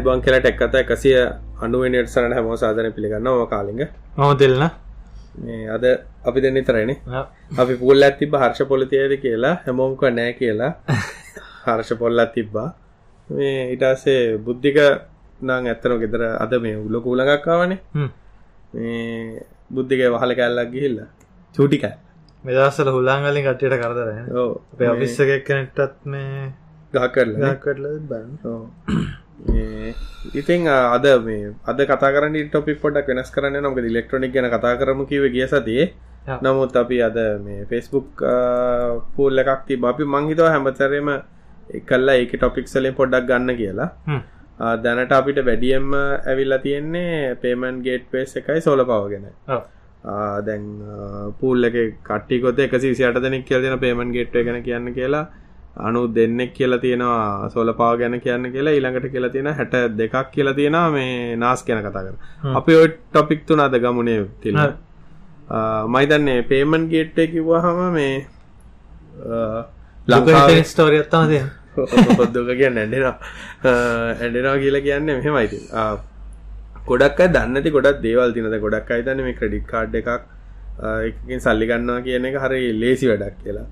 අයිබං කියලට එක්කත එකසිය අනුවනිට සරට හැමෝ සාධන පිළිගන්න ම කාලිග මම දෙල්න. මේ අද අපි දෙන්න තරනේ අපි පුල් ඇතිබ හර්ෂ පොලිතියද කියලා හැමෝම්ක නෑ කියලා. හර්ෂ පොල්ලත් තිබ්බා. මේ ඉටසේ බුද්ධික නං ඇත්තන ගෙදර අද මේ උල කූලගක්කාවනේ මේ බුද්ධික වහල කැල්ලක් ගිහිල්ල. චූටික මෙදසල හුලාංගලින් කට්ටියට කරදර ඕ අපිස්සක කෙනෙක්ටත් මේ ගහ කරලා කරල බන්න ඉතින් අද මේ අද කතා කරන්න ටොපික් පොඩක් වෙනස් කරන්න නොක ඉලෙක්ට්‍රොනික් ගැන කතා කරම කිව ගිය සතියේ. නමුත් අපි අද මේ ෆෙස්බුක් පූල් එකක් ති අපි මංහිතව හැමතරම එකල්ලා ඒක ටොපික් සලින් පොඩ්ඩක් ගන්න කියලා. දැනට අපිට වැඩියම්ම ඇවිල්ලා තියෙන්නේ පේමන් ගේට් පේස් එකයි සෝල පවගෙන දැන් පූල් එක කට්ටිකොත එක සිසිට දෙනෙක් කියල් දෙන පේමන් ගේට්ව ගැන කියන්න කියලා අනු දෙන්නෙක් කියලා තියෙනවා සෝලපාව ගැන කියන්න කියලා ඊළඟට කියලා තියෙන හැට දෙකක් කියලා තියෙනවා මේ නාස් ගැන කතා කර අපි ඔය ටොපික් තුන අද ගමුණේ තිල මයිතන්නේ පේමන් ගේට්ටේ කිව්වාහම මේ ලංකා ස්ටෝරියත්තාම තිය පොද්දුක කියන්න ඇඩෙනවා ඇඩෙනවා කියලා කියන්න මෙහෙමයිති ගොඩක් දන්නති ගොඩක් දේවල් තිනද ගොඩක් අයිතන මේ ක්‍රඩික් කාඩ් එකක් එකකින් සල්ලි ගන්නවා කියන එක හරි ලේසි වැඩක් කියලා.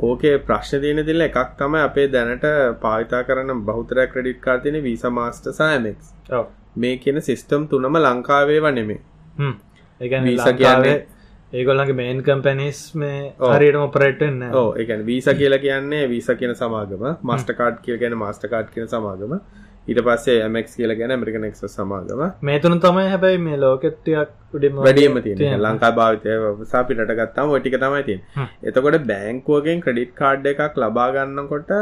ඕකේ ප්‍රශ්න තියෙන තිල්ල එකක් තම අපේ දැනට පාවිතා කරන බෞතරය ක්‍රඩිට් කාර්තින වීස මාස්ට සෑමෙක්ස් මේ කියන සිස්ටම් තුනම ලංකාවේ වනෙමේ වීස කියන්නේ ඒගොල්ලගේ මේන් කම්පැනිස් මේ හරියට ඔපරේටන්න ඕ එකන් වීස කියලා කියන්නේ වීස කියන සමාගම මස්ට කාඩ් කිය ගැන මස්ට කාඩ් කියන සමාගම ඊට පස්සේ මක් කියල ගැන මරිකන එක් සමාගම. මේ තුන තමයි හැබැයි මේ ලෝකෙත්තියක් උඩින් වැඩියම තියෙන. ලංකා භාවිතය සාපිට ගත්තාම ඔටික තමයි තින් එතකොට බෑංකුවගෙන් ක්‍රඩිට් කාඩ් එකක් ලබාගන්නකොට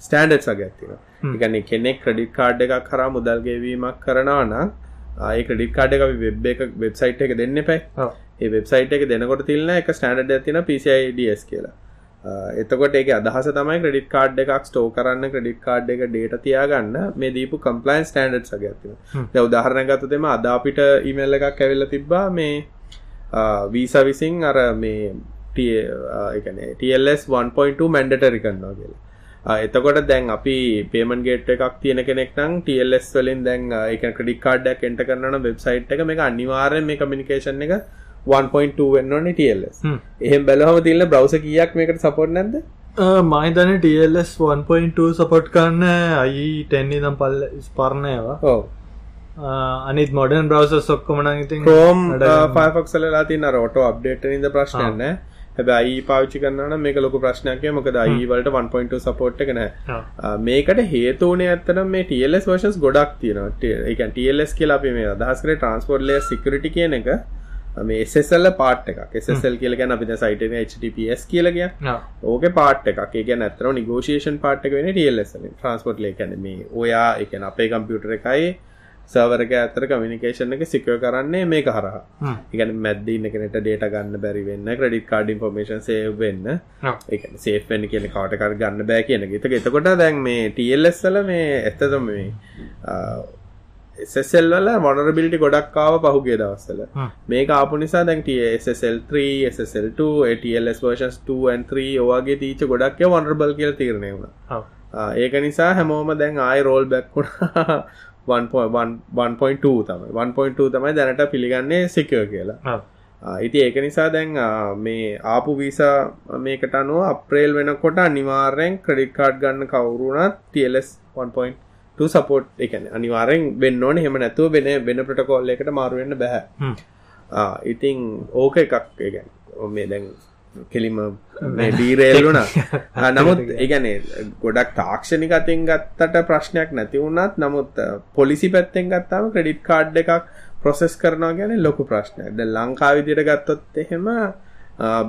ස්ටන්ඩඩ් සගත්තින එකන කෙනෙක් ක්‍රඩිට් කාඩ් එකක් කරා මුදල්ගේවීමක් කරනවා නම් ආය ක්‍රඩිට් කාඩ් එක වෙබ් එක වෙබ්සයිට් එක දෙන්න පැයි ඒ වෙබ්සයිට් එක දෙනකොට තිල්න්න එක ස්ටන්ඩඩ් ඇතින පිසියිඩස් කියලා එතකොට ඒක අදහස තමයි ක්‍රඩිට් කාඩ් එකක් ස්ටෝ කරන්න ක්‍රඩිට් කාඩ් එක ඩේට තියාගන්න මේ දීපු කම්පලයින් ස්ටන්ඩ් සගත්තින ද උදාහරණගතතෙම අදාපිට ඉමල්ල එකක් ඇවෙල්ල තිබ්බා මේ වීස විසින් අර මේ TLS 1.2 මැන්ඩටරි කන්නවා කියලා. එතකොට දැන් අපි පේමන් ගේට් එකක් තියෙන කෙනෙක් නම් TLS වලින් දැන් එක ක්‍රඩික් කාඩ්ඩක් එන්ට කරන වෙබ්සයිට් එක මේ අනිවාරය මේ කමිනිකේෂන් එක 1.2 වෙන්න ඕනේ TLS. එහෙම බැලුවම තියෙන බ්‍රවුසර් කීයක් මේකට සපෝට් නැද්ද? මහිතන TLS 1.2 සපොට් කරන්න අයි ටෙන්නේ දම් පල් ස්පර්ණයවා ඔව් අනිත් මොඩන් බ්‍රවස සොක්කමන ඉතින් Chrome Firefox වලලා තියෙන අර auto update එකේ ඉඳ ප්‍රශ්නයක් නැහැ. හැබැයි අයි පාවිච්චි කරනවා නම් මේක ලොකු ප්‍රශ්නයක් මොකද අයි වලට 1.2 සපෝට් එක නැහැ. මේකට හේතු උනේ ඇත්තටම මේ TLS versions ගොඩක් තියෙනවා. ඒ කියන්නේ TLS කියලා අපි මේ අදහස් කරේ transport layer security කියන එක මේ SSL පාට් එකක්. SSL කියල ගැන අපිට සයිටන HTTPS කියලග ඕක පාට් එකක්. ඒ ඇතර නිගෝෂේෂන් පාට් එක වෙන ටල්ලස ට්‍රන්ස්පොට් ලේකැන මේ ඔයා එක අපේ කම්පියුටර එකයි සවරක ඇතර කමිනිකේෂන් එක සිකව කරන්නේ මේ හරහ. ඉගන මැද්දන්න කෙනට ඩේට ගන්න බැරි වෙන්න ක්‍රඩිට කාඩ ඉන්ෆර්මේෂන් සේ වෙන්න. එක සේෆෙන් කියන කවටකර ගන්න බෑ කියන එක. එතකොට දැන් මේ ටල්ලස්සල මේ ඇත්තතම මේ SSL වල මොනරබිලිටි ගොඩක්කාව පහුගේ දවස්සල මේක ආපු නිසා දැන් SSL3 SSL2 ATLS versions 2 and 3 ඔවාගේ තීච ගොඩක් වනරබල් කියල තීරණය වුණ. ඒක නිසා හැමෝම දැන් ආයි රෝල් බැක්කුණා 1.2 තමයි. 1.2 තමයි දැනට පිළිගන්නේ සිකව කියලා. ඉති ඒක නිසා දැන් මේ ආපු වීසා මේකට අනුව අප්‍රේල් වෙනකොට අනිවාර්යෙන් ක්‍රඩිට් කාඩ් ගන්න කවුරුණත් TLS 1.2 සපෝට් එකන අනිවාරෙන් වෙන්න ඕන. හෙම නැතුව වෙන වෙන ප්‍රටකෝල් එකට මාරුවෙන්න්න බැහැ ඉතිං ඕක එකක් ගැන මේ දැන් කෙලිම ඩීරේල්ලුන නමුත් ඒගැනේ ගොඩක් තාක්ෂණික අතින් ගත්තට ප්‍රශ්නයක් නැති වුණත් නමුත් පොලිසි පැත්තෙන් ගත්තාම ක්‍රඩිට් කාඩ් එකක් ප්‍රොසෙස් කරනවා ගැන ලොකු ප්‍රශ්නයක්. ද ලංකා විදිට ගත්තොත් එහෙම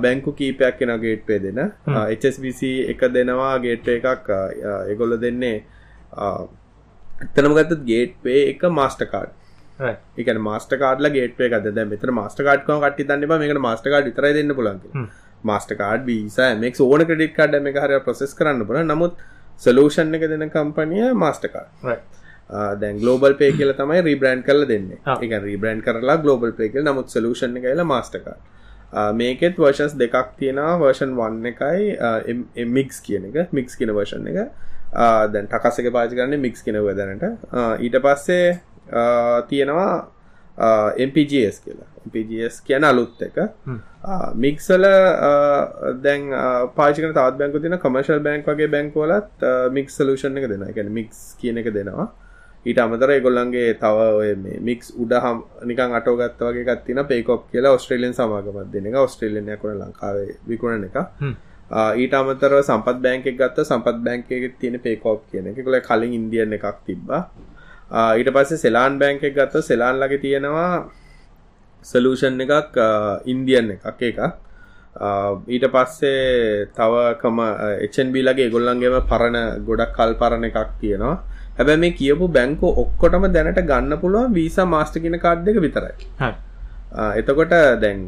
බැංකු කීපයක් කෙන ගේට් පේ දෙන HSBC එක දෙනවා ගේට් එකක් එගොල්ල දෙන්නේ ඇත්තනම ගත්තත් ගේට්වේ එක මාස්ටකාඩ් එක මාස්ට කාඩල ගේට එක ද මෙත මස්ට කාඩ් කට තන්න මේක මස්ට කාඩ් තර දෙන්න පුලන් මස්ට කාඩ් බීස මෙක් ඕන ක්‍රඩික් කාඩ මේ හර ප්‍රසෙස් කරන්න පුල නමුත් සලූෂන් එක දෙන කම්පනිය මාස්ටකාඩ් දැන් ගලෝබල් පේ කියල තමයි රීබ්‍රන්් කල දෙන්න. එක රීබ්‍රන්් කරලා ගලෝබල් පේ කියල. නමුත් සලූෂන් එකල මාස්ටකාඩ් මේකෙත් වර්ෂන්ස් දෙකක් තියෙනවා. වර්ෂන් වන්න එකයි මික්ස් කියන එක. මික්ස් කියන වර්ෂන් එක දැන් ටකස්සක පාචි කරන්නේ මික්ස් කෙනව දැනට ඊට පස්සේ තියෙනවා MPGS කියලා. MPGS කියන අලුත් එක. මික්සල දැන් පාචිකන තාත් බැංකු තින කමර්ශල් බැංක් වගේ බැංකවලත් මික්ස් සලූෂන් එක දෙෙන එක මික්ස් කියන එක දෙනවා. ඊට අමතර ඒගොල්ලන්ගේ තව ඔය මේ මික්ස් උඩ හම් නිකන් අටෝගත්ත වගේ ගත්තින පේකොප් කියලා ඔස්ට්‍රේලියන් සමාගමත් දෙන එක. ඔස්ට්‍රේලියන් යකුණ ලංකාවේ විකුණන එක ඊට අමතරව සම්පත් බෑන්කෙක් ගත්ත. සම්පත් බෑන්කෙ තියෙන පේකෝප් කියන එක. කොල කලින් ඉන්දියන් එකක් තිබ්බා. ඊට පස්සේ සෙලාන් බෑන්කෙක් ගත්ත. සෙලාන් ලගේ තියෙනවා සලූෂන් එකක් ඉන්දියන් එකක් එකක් ඊට පස්සේ තවකම එචන්බි ලගේ ගොල්ලන්ගේම පරණ ගොඩක් කල් පරණ එකක් තියෙනවා. හැබැ මේ කියපු බැංකෝ ඔක්කොටම දැනට ගන්න පුළුවන් වීසා මාස්ට කියන කාඩ් එක විතරයි. එතකොට දැන්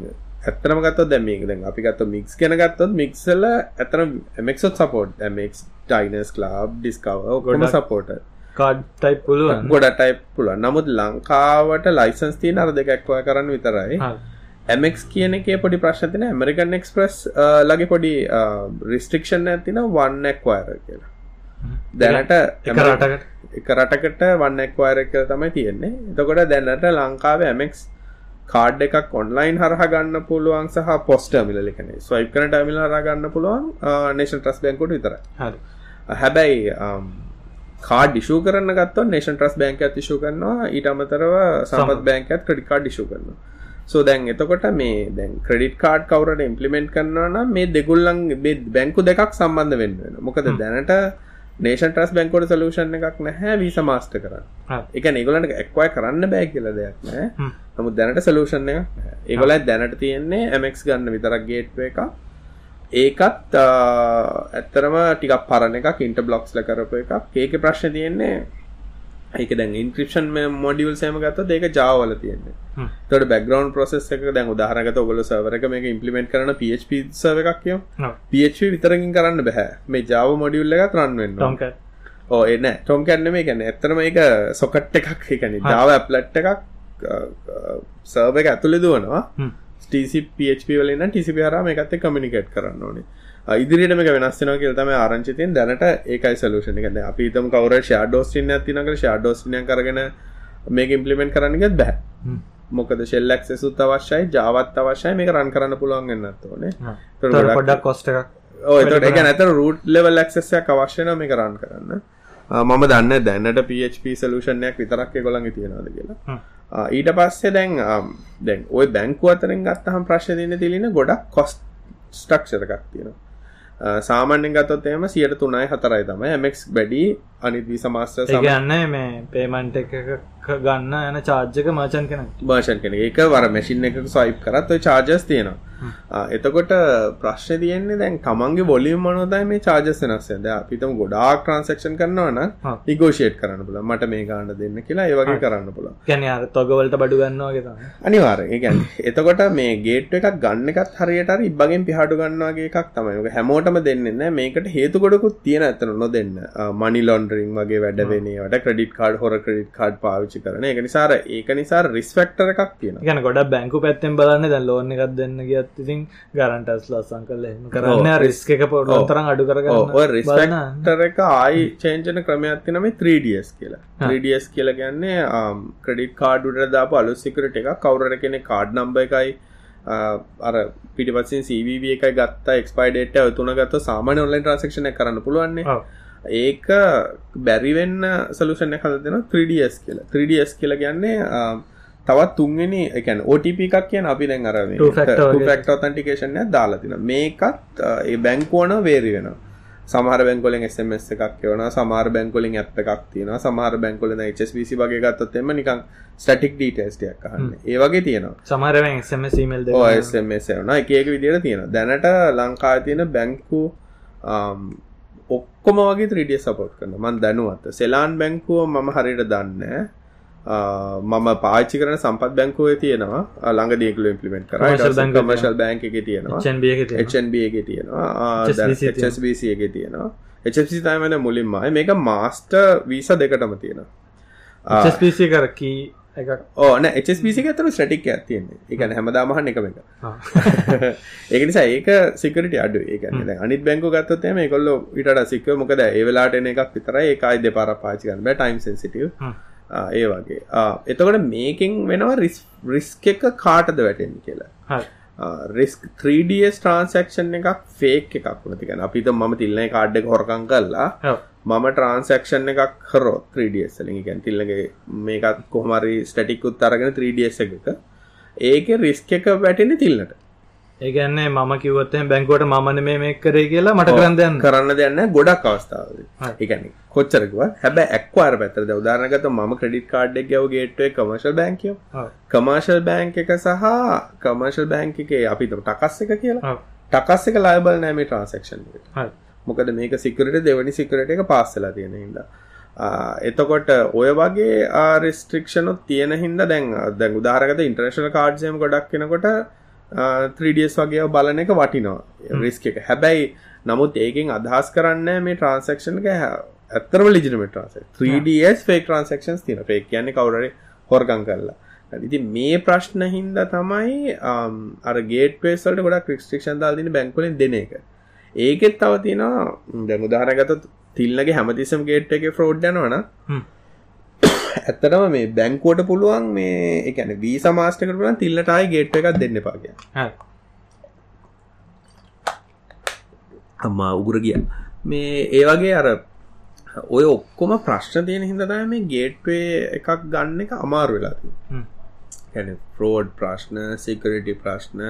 ඇත්තනම ගත්තොත් දැන් මේක දැන් අපි ගත්තොත් මික්ස් ගැන ගත්තොත් මික්ස් වල ඇත්තන MX support MX Diners Club Discover ඔක්කොම සපෝට් කාඩ් ටයිප් පුළුවන්. ගොඩ ටයිප් පුළුවන්. නමුත් ලංකාවට ලයිසන්ස් තියෙන අර දෙක ඇක්වයර් කරන්න විතරයි. MX කියන එකේ පොඩි ප්‍රශ්න තියෙන ඇමරිකන් එක්ස්ප්‍රස් ලගේ පොඩි රිස්ට්‍රික්ෂන් එකක් තියෙනවා. වන් ඇක්වයර් කියලා. දැනට එක රටකට. එක රටකට වන්නක් වයර එක තමයි තියෙන්නේ. එතකොට දැනට ලංකාව ඇමෙක්ස් කාඩ් එකක් ඔන්ලයින් හරහ ගන්න පුළුවන් සහ පොස්ටර්මිල එකන ස්වයිප් කන ටමිල හර ගන්න පුළුවන් නේෂන් ට්‍රස් බැංකුට විතර හැබැයි කාඩ ිෂු කරන්න ගත්ත නේෂන් ට්‍රස් බැංක තිශු කරනවා ඊට අමතරව සමත් බැංකත් ක්‍රඩිකාඩ් ිෂු කරන්න සෝ දැන් එතකොට මේ දැන් ක්‍රඩිට කාඩ් කවරට ඉම්පලිමෙන්ට් කරනවා මේ දෙගුල්ලන් බැංකු දෙකක් සම්බන්ධ වෙන්න මොකද දැනට නේෂන් ට්‍රස් බැංකෝඩ සලූෂන් එකක් නැහැ වීස මාස්ට කරන්න. එක නිගලට එක්වයි කරන්න බෑ කියල දෙයක් නෑ නමුත් දැනට සලූෂන් එක ඒගොල දැනට තියෙන්නේ ඇමෙක් ගන්න විතරක් ගේට්ව එක ඒකත් ඇත්තරම ටිකක් පරණ එක ඉන්ට බ්ලොක්ස් ල කරපු එකක්. ඒක ප්‍රශ්න තියෙන්නේ ඒක දැන් ඉන්ක්‍රපෂන් මොඩියල් සෑම ගත්ත ඒක ජාවල තියෙන්නේ. තොට බැග්‍රවන්් ප්‍රසෙස් එක දැන් උදාහරගත ඔගල සවරක මේක ඉම්පලිමෙන්ට් කරන PHP සව එකක් කියෝ PHP විතරකින් කරන්න බැහැ මේ ජාව මොඩියුල්ල එක තරන්වෙන්න ඕ එන්න ටොම් කැන්න මේ ගැන ඇත්තනම එක සොකට් එකක් එකන ජාව ඇප්ලට් එකක් සර්ව එක ඇතුළෙ දුවනවා TCPHP වලන්න TCP හරම එකත් කමිනිකට් කරන්න ඕනේ ඉදිරියට මේක වෙනස් වෙනවා කියලා තමයි ආරංචි තියෙන දැනට ඒකයි සොලියුෂන් එක. දැන් අපි හිතමු කවුරු ෂැඩෝ ස්ට්‍රින් එකක් තියෙනවා කියලා ෂැඩෝ ස්ට්‍රින් එකක් අරගෙන මේක ඉම්ප්ලිමන්ට් කරන්න ගියත් බෑ. මොකද ෂෙල් ඇක්සස් උත් අවශ්‍යයි ජාවත් අවශ්‍යයි මේක රන් කරන්න පුළුවන් වෙන්නත් ඕනේ. පොඩ්ඩක් කොස්ට් එකක්. ඔව් ඒතකොට ඒ කියන්නේ අතන රූට් ලෙවල් ඇක්සස් එකක් අවශ්‍ය වෙනවා මේක රන් කරන්න. මම දන්න දැනට PHP සලූෂන් එකක් විතරක් ඒගොල්ලන්ගේ තියෙනවාද කියලා. ඊට පස්සේ දැන් දැන් ওই බැංකුව අතරින් ගත්තහම ප්‍රශ්න දෙන්නේ තිලින ගොඩක් කොස්ට් ස්ට්‍රක්චර් එකක් තියෙනවා. සාමාන්‍යෙන් ගතොත් එම සියට තුනයි හතරයි තමයි මක් බැඩි අනිත් වී සමාස්ට ගන්න මේ පේමන්ට එක ගන්න යන චාර්ජක මචන් කෙන භාෂන් කෙන එක වර මැසින් එක සයිප් කරත් චාර්ජස් තියෙනවා එතකොට ප්‍රශ්න තියන්නේ දැන් තමන්ගේ බොලියම් මනොදයි මේ චාර්ජස් වෙනස්සද අපිතම ගොඩාක් ට්‍රන්සක්ෂන් කරනවන නිගෝෂේට් කරන්න පුල මට මේ ගාන්න දෙන්න කියලා ඒවගේ කරන්න පුල ගැන තොගවලට බඩු ගන්නවාගේ අනිවාර ගැන් එතකොට මේ ගේට් එකක් ගන්න එකත් හරියට ඉබගෙන් පිහාටු ගන්නවාගේ එකක් තමයි. හැමෝටම දෙන්න මේකට හේතුකොඩකුත් තියෙන ඇතන නොදන්න. මනි ලොන්ඩරින් වගේ වැඩවෙනට ක්‍රඩිට කාඩ් හොර ක්‍රඩිට කාඩ් පාවිච්චි කරන. එක නිසාර ඒක නිසා රිස්ෆෙක්ටර එකක් තියෙන ගැන ගොඩ බැංකු පැත්තෙන් බලන්න දැ ලෝන එකක් දෙන්න ගියත් ඒත් ඉතින් ගරන්ටස් ලස්සන් කල කරන්න රිස්ක එක පොඩ තරම් අඩු කරගන්න රිස්ටර එක ආයි චේන්ජන ක්‍රමයක් තින මේ 3ඩස් කියලා. 3ඩස් කියල ගැන්නේ ක්‍රඩිට කාඩුට දාප අලු සිකරට එක කවුර කෙනෙ කාඩ් නම්බ එකයි අර පිටිපසින් සීව එකයි ගත්ත එක්ස්පයිඩේට තුන ගත්ත සාමාන ඔන්ලයින් ට්‍රන්සක්ෂණ කරන්න පුළුවන්නේ ඒක බැරිවෙන්න සලුෂණ කල දෙෙන 3ඩස් කියලා. 3ඩස් කියල ගැන්නේ තවත් තුන්වෙනි එකැන OTP එකක් කියන අපි දැන් අර ෆක්ට ඔතන්ටිකේෂන් දාලා තින මේකත් ඒ බැංකෝන වේරි වෙන සමහර බැංකොලින් SMS එකක් වන සමහර බැංකොලින් ඇප් එකක් තියෙන සමහර බැංකොලන HSBC වගේ ගත්තොත් එම නිකං ස්ටටික් ඩීටස්ටයක් අහන්න. ඒ වගේ තියෙනවා. සමහර SMS ඊමේල් SMS වන එක එක විදියට තියෙන දැනට ලංකා තියෙන බැංකු ඔක්කොම වගේ 3D සපෝට් කරන මන් දැනුවත්. සෙලාන් බැංකුව මම හරියට දන්න මම පාච්චි කරන සම්පත් බැංකුවේ තියෙනවා. ළඟ දීකල ඉම්පලිමෙන්ට් කර. කමර්ශල් බැංක එක තියෙනවා. HNB එක තියෙනවා. HSBC එක තියෙනවා. HFC තමන මුලින්මයි මේක මාස්ට වීස දෙකටම තියෙනවා. HSBC කරකී ඕන HSBC ඇතර ස්ටටික් ඇතියන්නේ එකන හැමදාමහන් එකම එක. ඒක නිසා ඒක සිකට අඩු ඒක අනිත් බැංකු ගත්තොත්තම කොල්ල ඉට සික්ක මොකද ඒවෙලාට එන එකක් විතර ඒකයි දෙපාර පාචිකන්න බෑ. ටයිම් සෙන්සිටිය ඒ වගේ. එතකොට මේකින් වෙනවා රිස් රිස්ක එක කාටද වැටෙන් කියලා. රිස්ක් 3ඩස් ට්‍රන්සක්ෂන් එකක් ෆේක් එකක් වනතිකන අපිත මම තිල්ලන කාඩ්ඩ හොරකං කල්ලා මම ට්‍රන්සක්ෂන් එකක් හරෝ 3ඩස් ලින් ගැන් තිල්ලගේ මේකත් කොහමරි ස්ටටිකුත් අරගෙන 3ඩස් එක ඒක රිස්ක එක වැටෙන තිල්න්නට ඒගැන්නේ මම කිවත්තෙන් බැංකුවට මන මේ මේ කරේ කියලා මට කරන්න දෙන්න කරන්න දෙන්න ගොඩක් අවස්ථාව එකන කොච්චරකව හැබ එක්වාර පැතරද උදාරනගත ම ක්‍රඩිට කාඩ්ඩක් ගව ගේට්ේ කමර්ශල් බැංකය කමර්ශල් බැංක එක. සහ කමර්ශල් බැංක එකේ අපිත ටකස් එක කියලා. ටකස් එක ලයිබල් නෑමේ ට්‍රන්සක්ෂන් මොකද මේක සිකරට දෙවනි සිකරට එක පාස්සලා තියෙන හිද එතකොට ඔය වගේ ආරිස්ට්‍රික්ෂනොත් තියෙන හිද දැන් දැන් උදාරගත ඉන්ටර්නශන කාඩ්සයම ගොඩක් කෙනකොට 3ඩස් වගේ බලන එක වටිනවා. රිස්ක එක. හැබැයි නමුත් ඒකින් අදහස් කරන්න මේ ට්‍රන්සක්ෂන් එක ඇත්තරම ලිජිනමට ට්‍රන්ස 3ඩස් ෆේක් ට්‍රන්සක්ෂන් තින ෆේක් කියන්නේ කවුරේ හොර්ගං කරලා. ඉති මේ ප්‍රශ්න හින්ද තමයි අර ගේට පේසල්ට ගොඩක් ක්‍රිස්ටික්ෂන් දාල්දින බැංකුලින් දෙන එක. ඒකෙත් තව තියෙනවා දැන් උදාහරණගත තිල්ලගේ හැමතිස්සම ගේට් එක ෆ්‍රෝඩ් යනවන ඇත්තටම මේ බැංකුවට පුළුවන් මේ එකන වී සමාස්ටකට පුලන් තිල්ලටයි ගේට් එකක් දෙන්න පාග අම්මා උගුර ගිය. මේ ඒ වගේ අර ඔය ඔක්කොම ප්‍රශ්න තියෙන හිදතයි මේ ගේට්වේ එකක් ගන්න එක අමාරු වෙලා ගැන ෆ්‍රෝඩ් ප්‍රශ්න සිකරිටි ප්‍රශ්න.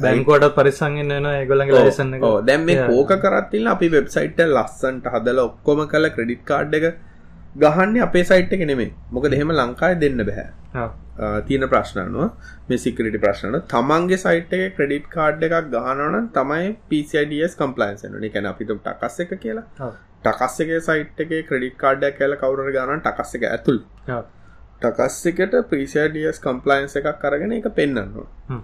බැංකෝට පරිසංගෙන න ඒගොලගේ ලසන්න දැම් මේ කෝක කරත්තිල අපි වෙබ්සයිට් ලස්සන්ට හදල ඔක්කොම කල ක්‍රඩිට් කාඩ් එක ගහන්නේ අපේ සයිට් එක නෙමෙයි. මොකද එහෙම ලංකාවේ දෙන්න බෑ. තියෙන ප්‍රශ්නනුව මේ සිකියරිටි ප්‍රශ්නන තමන්ගේ සයිට් එකේ ක්‍රෙඩිට් කාඩ් එකක් ගහනවා නම් තමයි PCIDS කම්ප්ලයන්ස් වෙනවා. ඒ කියන්නේ අපි තුම් ටකස් එක කියලා. ටකස් එකේ සයිට් එකේ ක්‍රෙඩිට් කාඩ් එකක් කියලා කවුරු හරි ගන්නවා ටකස් එක ඇතුල්. ටකස් එකට PCIDS කම්ප්ලයන්ස් එකක් අරගෙන ඒක පෙන්වනවා.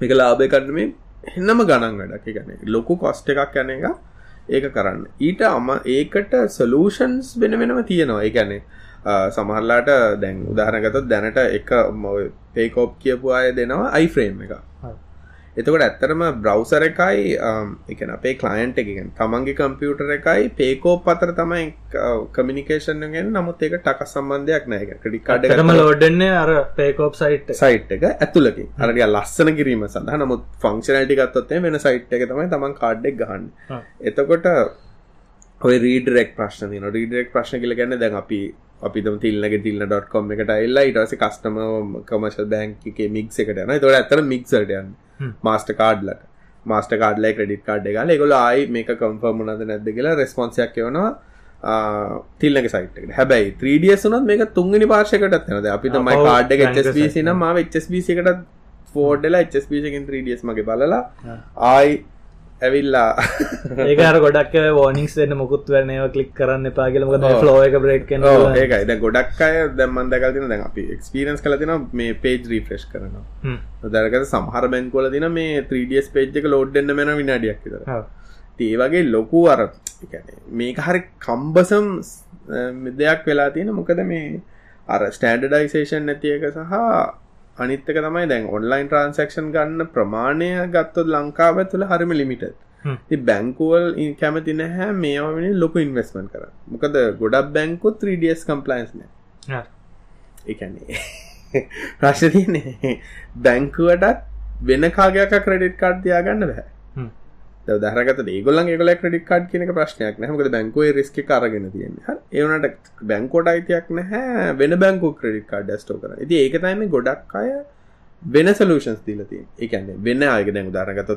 මේක ලාභය ගන්න මේ එන්නම ගණන් වැඩක්. කියන්නේ ලොකු කොස්ට් එකක් යන එක ඒක කරන්න. ඊට අම ඒකට සලූෂන්ස් වෙන වෙනම තියෙනවා. ඒකැනේ සමහරලාට දැන් උදාහරනගතොත් දැනට එක පේකෝප් කියපු අය දෙනවා අයිෆ්‍රේම් එක එතකොට ඇත්තරම බ්‍රවසර එකයි එකන අපේ කලයින්ට් එකගෙන් තමන්ගේ කම්පියුටර එකයි පේකෝප් අතර තමයි කමිනිකේෂන්ගෙන් නමුත් ඒක ටක සම්බන්ධයක් නෑ. ක්‍රඩිකාඩම ලෝඩන්නේ අර පේකෝප් සයිට් සයිට් එක. ඇතුලකින් අරග ලස්සන කිරීම සඳහා. නමුත් ෆංක්ෂනල්ටි ගත්තොත්තේ වෙන සයිට් එක තමයි තමන් කාඩ්ඩෙක් ගහන්න. එතකොට ඔය රීඩරෙක් ප්‍රශ්න තින රීඩරෙක් ප්‍රශ්න කියල ගැන්න දැන් අපි අපිතම තිල්ලගේ තිල්න්න ඩොට්කොම් එකට එල්ලා ඉටස කස්ටම කමශල් බැංකිගේ මික්ස එකට යන තොට ඇතර මික්සටයන්න මාස්ට කාඩ්ලට මාස්ට කාඩ්ලයි ක්‍රඩිට කාඩ් එක ගොල ආයි මේක කම්ෆර්ම නද නැද්ද කියලා රෙස්පොන්සයක් වනවා තිල්ලක සයිට හැබයි 3ඩිය සුනත් මේක තුන්ගනි පාර්ශකට ඇනද අපි තමයි කාඩ් එක මාව HSBC එකට ෆෝඩ්ඩලා HSBC කින් 3ඩියස් මගේ බලලා ආයි ඇවිල්ලා. ඒකර ගොඩක් ෝනිික්ස් වෙන්න මුකුත් වනව කලික් කරන්න පාගලම ෆලෝ එක බ්‍රේක් ඒකයි. ද ගොඩක් අය දැම්මන්ද කල්තින දැන් අපි එක්ස්පිරන්ස් කලතින මේ පේජ් රීෆ්‍රෙස්් කරනවා. දරක සමහර බැන්කොල තින මේ 3ඩස් පේජ් එක ලෝඩ්ඩන්න මෙන විනාඩියක් තර ඒ වගේ ලොකු අර මේක හරි කම්බසම් දෙයක් වෙලා තියෙන මොකද මේ අර ස්ටන්ඩඩයිසේෂන් නැතියක සහ අනිත්තක තමයි දැන් ඔන්ලයින් ට්‍රන්සක්ෂන් ගන්න ප්‍රමාණය ගත්තොත් ලංකාව තුළ හරිම ලිමිට බැංකුවල් කැමති නැහැ මේවා වෙන ලොකු ඉන්වස්මන් කර මොකද ගොඩක් බැංකු 3ඩස් කම්පලයින්ස්න එකන්නේ ප්‍රශ්න තියන්නේ බැංකුවටත් වෙන කාගයක් ක්‍රඩිට් කාඩ් තියාගන්න බැහැ දහරගත ඒගොල්ලන් ඒගොල ක්‍රඩික් කාඩ් කියනක ප්‍රශ්නයක් නැමකද බැංකුවේ රිස්ක කරගෙන තියෙන ඒවනට බැංකෝට අයිතියක් නැහැ. වෙන බැංකු ක්‍රඩික් කාඩ් ස්ටෝ කර ඇති ඒක තයිම ගොඩක් අය වෙන සලූෂන්ස් දීලති එකන්න වෙන්න ආයක දැන් උදාරගත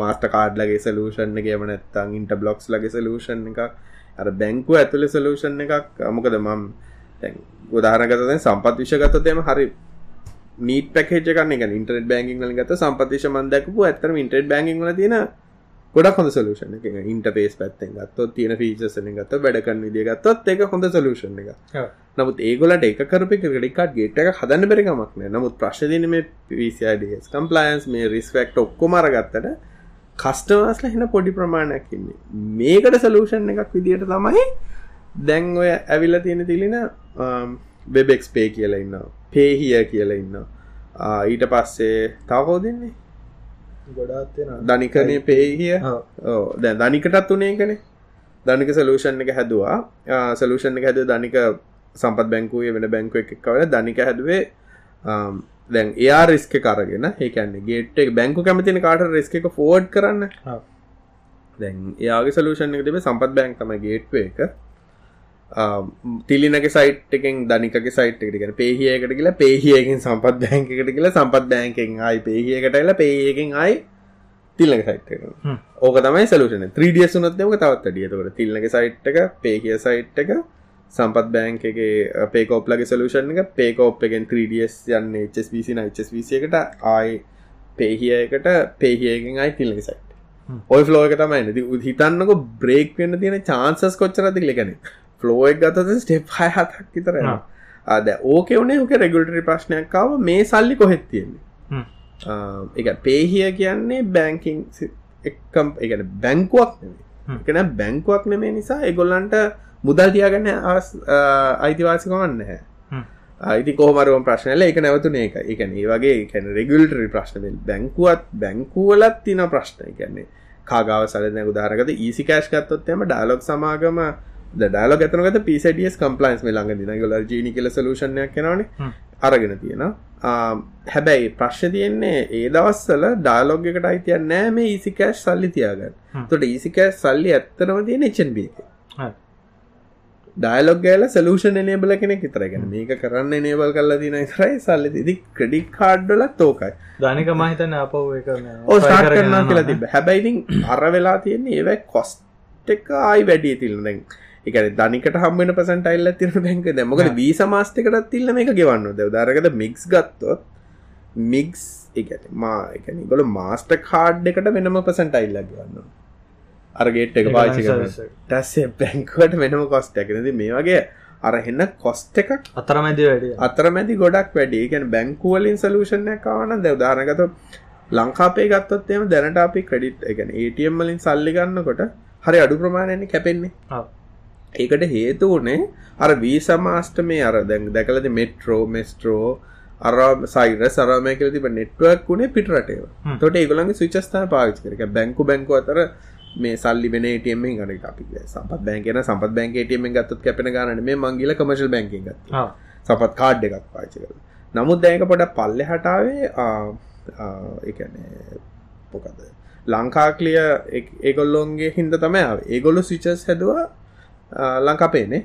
මාස්ට කාඩ්ලගේ සලූෂන් එක එමනත්තං ඉන්ට බ්ලොක්ස් ලගේ සලූෂන් එක අර බැංකු ඇතුළ සලූෂන් එකක්. අමකද මම් ගොදාරගත සම්පත් විෂගතතයම හරි නීට පැකේජ කන්න ඉන්ටරට බැංගිං ගත සම්පතිශ මන්දක්පු ඇතරම ඉන්ටරට බැංගිං තින ගොඩක් හොඳ සලූෂන් එක ඉන්ටපේස් පැත්තෙන් ගත්තොත් තියෙන ෆීචර්සන ගත්ත වැඩකන් විදිිය ගත්තොත් ඒක හොඳ සලූෂන් එක නමුත් ඒගොලට එක කරපි ක්‍රඩිකාඩ් ගේට එක හදන්න බැරිකමක්න නමුත් ප්‍රශ්දින මේ පිස් කම්පලයන්ස් මේ රිස්වක්ට ඔක්කොමර ගත්තට කස්ටවස්ල හින පොඩි ප්‍රමාණයක් ඉන්නේ. මේකට සලූෂන් එකක් විදිට තමයි දැන් ඔය ඇවිල්ල තියෙන තිලින වෙබෙක්ස් පේ කියලා ඉන්න පේහිය කියලා ඉන්න ඊට පස්සේ තවකෝ දෙන්නේ ගොඩාත් දනිකනේ පේහිය දැ දනිකටත් උනේ කනේ දනික සලූෂන් එක හැදවා. සලූෂන් එක හැද දනික සම්පත් බැංකුවේ වෙන බැංකුව එක කවල දනික හැදුවේ දැන් එයා රිස්ක කරගෙන ඒකන්නේ ගේට් එක බැංකු කැමතින කාට රිස්ක එක ෆෝඩ් කරන්න? දැන් එයාගේ සලූෂන් එක තිබේ සම්පත් බැංක් තමයි ගේට්ව එක තිලිනගේ සයිට් එකෙන් දනිකගේ සයිට් එකට ගැන පේහියකට කියලා පේහියකින් සම්පත් බැංකකට කියලා සම්පත් බැංකෙන් ආයි පේහියකට ඇල පේයකින් ආයි තිල්ලක සයිට් එක. ඕක තමයි සලූෂන 3ඩිය සුනොත් දෙක තවත් අඩියතකට තිල්ලගේ සයිට් එක පේහිය සයිට් එක සම්පත් බෑන්කගේ පේකෝප්ලගේ සලූෂන් එක පේකෝප් එකෙන් 3ඩස් යන්න HSBC HSBC එකට ආයි පේහියකට පේහියකින් ආයි තිල්ලගේ සයිට් ඔය ෆ්ලෝ එක තමයි. හිතන්නක බ්‍රේක් වෙන්න තියෙන චාන්සස් කොච්චරති ලෙකනෙ ෆ්ලෝක් ගතද ස්ටෙප් හය හතක් විතර අද ඕක වනේ ඕක රෙගුලටරි ප්‍රශ්නයක්කාව මේ සල්ලි කොහෙත් තියෙන්නේ? එක පේහිය කියන්නේ බැංකින් එක්කම් එකන බැංකුවක් එකන බැංකුවක් නෙමේ නිසා එගොල්ලන්ට මුදල් තියාගන්න අයිතිවාසිකමන්න හැ. අයිති කෝමරුවම් ප්‍රශ්නල එක නැවතුන එක එක ඒ වගේ එකැන රෙගුලටරි ප්‍රශ්නවෙල් බැංකුවත් බැංකුවලත් තින ප්‍රශ්න. එකන්නේ කාගාව සලන උදාරගත ඊසි කෑශ් ගත්තොත්තම ඩාලොක් සමාගම ඩාලො ගතනගත පිසඩියස් කම්පලයින්ස් මේ ළඟ දින ගොල ජීනි කියල සලූෂණයක් කෙනවන අරගෙන තියෙන හැබැයි ප්‍රශ්න තියෙන්නේ ඒ දවස්සල ඩාලොග් එකට අයිතිය නෑ මේ ඊසිකෑශ් සල්ලි තියාගන්න. තොට ඊසිකෑශ් සල්ලි ඇත්තනම තියෙන එචන්බ ඩයිලොග් ගෑල සලූෂන් නේබල කෙනෙක් විතරගෙන මේක කරන්න නේබල් කල්ලා තින තරයි සල්ලි ඉදි ක්‍රඩික් කාඩ්ඩලත් තෝකයි ධනික මහිතන අපව එක ඕ කරන්න කියලා තිබ හැබැයිඉතින් අර වෙලා තියෙන්නේ ඒවයි කොස්ට එක ආයි වැඩිය තිල්නෙන් එක දනිකට හම්බෙන පසට අල්ල තිර බැංක දැමක වී සමාස්තකටත් තිල්ල මේක ගෙවන්න ද දරකද මික්ස් ගත්තොත් මික්ස් එක මා එකනි ගොල මාස්ට කාඩ් එකට වෙනම පසට අල්ල ගවන්න අරගේට් එක පාචි ටස්සේ බැංකුවට වෙනම කොස්ට එකනද මේ වගේ අරහෙන්න කොස්ට එකක් අතරමැදි වැඩ අතරමැදි ගොඩක් වැඩි එකන බැංකුවලින් සලූෂණය කාවන දැව දානගත ලංකාපේ ගත්තොත් එම දැනට අපි ක්‍රඩිට් එකන ඒටම් වලින් සල්ලි ගන්නකොට හරි අඩු ප්‍රමාණයන්නේ කැපෙන්නේ ඒකට හේතු වනේ අර වී සමාස්ට මේ අර දැන් දැකලද මෙට්‍රෝ මෙස්ට්‍රෝ අර සයිර සරමය කල තිබ නෙට්වක් වුණේ පිටරටේව තොට ඒගොලන්ගේ සවිචස්ථාන පාවිච් කරක බැංකු බැංකු අතර මේ සල්ලි වෙන ටම ගන අපි සපත් බැංකන සපත් බැංක ටම ගත්ත් කැපෙන ගන මේ මංගිල කමශල් බැංකි ගත් සපත් කාඩ් එකක් පාච කර නමුත් දැක පොඩ පල්ලෙ හටාවේ එකනේ පොකද ලංකාක්ලිය ඒගොල්ලොන්ගේ හින්ද තමයි ඒගොල්ලු සිිචස් හැදවා ලංකාපේනේ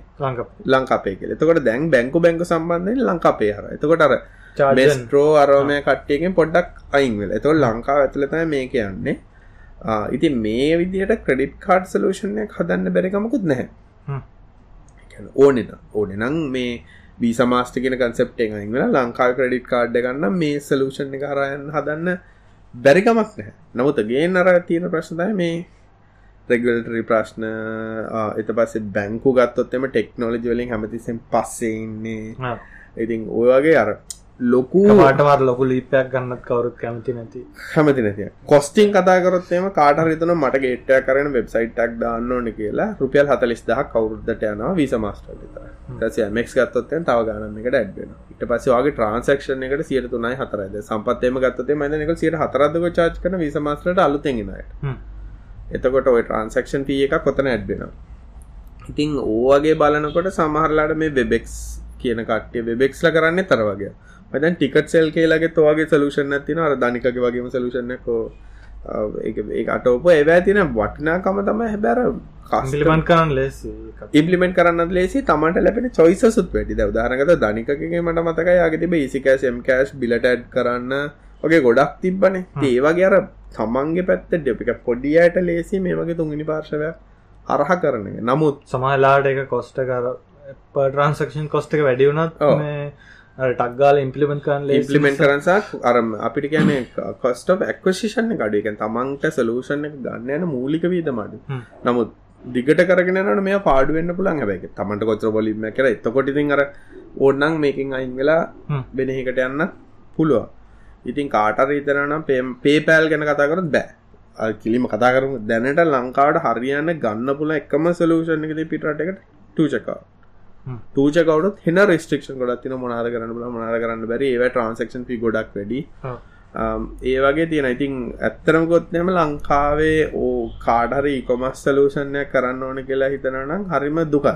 ලංකාපේ කියල. එතකොට දැන් බැංකු බැංකු සම්බන්ධයෙන් ලංකාපේ හර එතකොට අර මෙස්ට්‍රෝ අරෝමය කට්ටියකින් පොඩ්ඩක් අයින්වෙල එතොල් ලංකාව ඇතුලතයි මේ කියන්නේ. ඉති මේ විදියට ක්‍රඩිට් කාඩ් සලූෂණයක් හදන්න බැරිකමකුත් නැහැ. ඕනෙන ඕනෙ නං මේ බී සමාස්ටිකෙන කන්සෙප්ටෙන් අයින්වෙල ලංකා ක්‍රඩිට් කාඩ්ඩ ගන්න මේ සලූෂණ කරයන් හදන්න බැරිකමක් නැහැ. නමුත ගේ අර තියෙන ප්‍රශ්නය මේ රෙගල්ටරි ප්‍රශ්න එත පස්සේ බැංකු ගත්තොත්තෙම ටෙක්නෝලජි වලින් හැමතිසෙන් පස්සෙන්නේ ඉතින් ඔය වගේ අර ලොකු මාටවර ලොකු ලීපයක් ගන්නත් කවරුත් කැමති නැති. හැමති නැතිය කොස්ටිං කතාකරොත්තේම කාටරිතන මට ගේට්ටය කරන වෙබ්සයිට්ක් දාන්න ඕන කියලා රුපියල් හතලිස් දහ කවරුද්දට යනවා වීස මස්ටර් ටසිය මෙක්ස් ගත්තොත්තෙන් තව ගානම එකට ඇඩ්වෙන ඉට පස්සවාගේ ට්‍රන්සක්ෂන් එකට සියට තුනයි හතරද සම්පත්තේම ගත්තේ මදනක සියට හතරදක චාච් කන වීස මස්ටට අලුතෙගෙනයට එතකොට ඔය ට්‍රන්සක්ෂන් පිය එක කොතන ඇඩ්බෙනවා ඉතිං ඕවගේ බලනකොට සමහරලාට මේ වෙබෙක්ස් කියන කටේ වෙබෙක්ස්ල කරන්න තර වගේ. මදන් ටිකට් සෙල් කියලගේ තෝගේ සලූෂන් ඇතින අර ධනිකගේ වගේම සලූෂණකෝ ඒ අටෝප ඒවැ තින වටිනාකම තම හැබැර කස්ලිමන් කරන්න ලෙසි ඉම්පලිමෙන්ට කරන්න ලෙසි. තමට ලැබෙන චොයිසුත් වැඩි. දවදාරනගත ධනිකගේ මට මතක යාගතිබ ඒසිකෑස් එම් කෑශ් බිලට ඇඩ් කරන්න වගේ ගොඩක් තිබ්බනේ. ඒවගේ අර තමන්ගේ පැත්ත ඩෙපික පොඩියට ලේසි මේ වගේ තුන්ගනි පාර්ශවයක් අරහ කරන නමුත් සමහලාට එක කොස්ට කර ට්‍රන්සක්ෂන් කොස්ට එක වැඩි වුණත් ටක්ගාල ඉම්පලිමෙන්ට කරන්න ඉම්පලිමෙන්ට කරසක් අරම අපිට කියන කොස්ට ඇක්වශිෂණ ගඩුවකන් තමන්ට සලූෂණ එක ගන්න යන මූලික වීද මඩු නමුත් දිගට කරගෙනට මේ පාඩුවෙන්න්න පුළන් හැබැයි තමන්ට කොච්‍ර බොලිම කර එතකොටිතින් අර ඕන්නන් මේකින් අයින් වෙලා බෙනෙහිකට යන්න පුළුවන් ඉතින් කාටර ඉතරනම් පේපෑල් ගැන කතාකරත් බෑ. කිලිම කතා කරම. දැනට ලංකාවට හරියන්න ගන්න පුල එකම සලූෂණ එකති පිටට එකට? ටූචකා ටූච කවුත් හෙන රෙස්ට්‍රක්ෂන් ගොඩත් තින මොනාද කරන්න බල මනාද කරන්න බැරි. ඒව ට්‍රන්සක්ෂන් පි ගොඩක් වැඩි. ඒ වගේ තියෙන ඉතින් ඇත්තරම ගොත්නම ලංකාවේ ඕ කාඩහරි කොමස් සලූෂණය කරන්න ඕන කියලා හිතනනම් හරිම දුක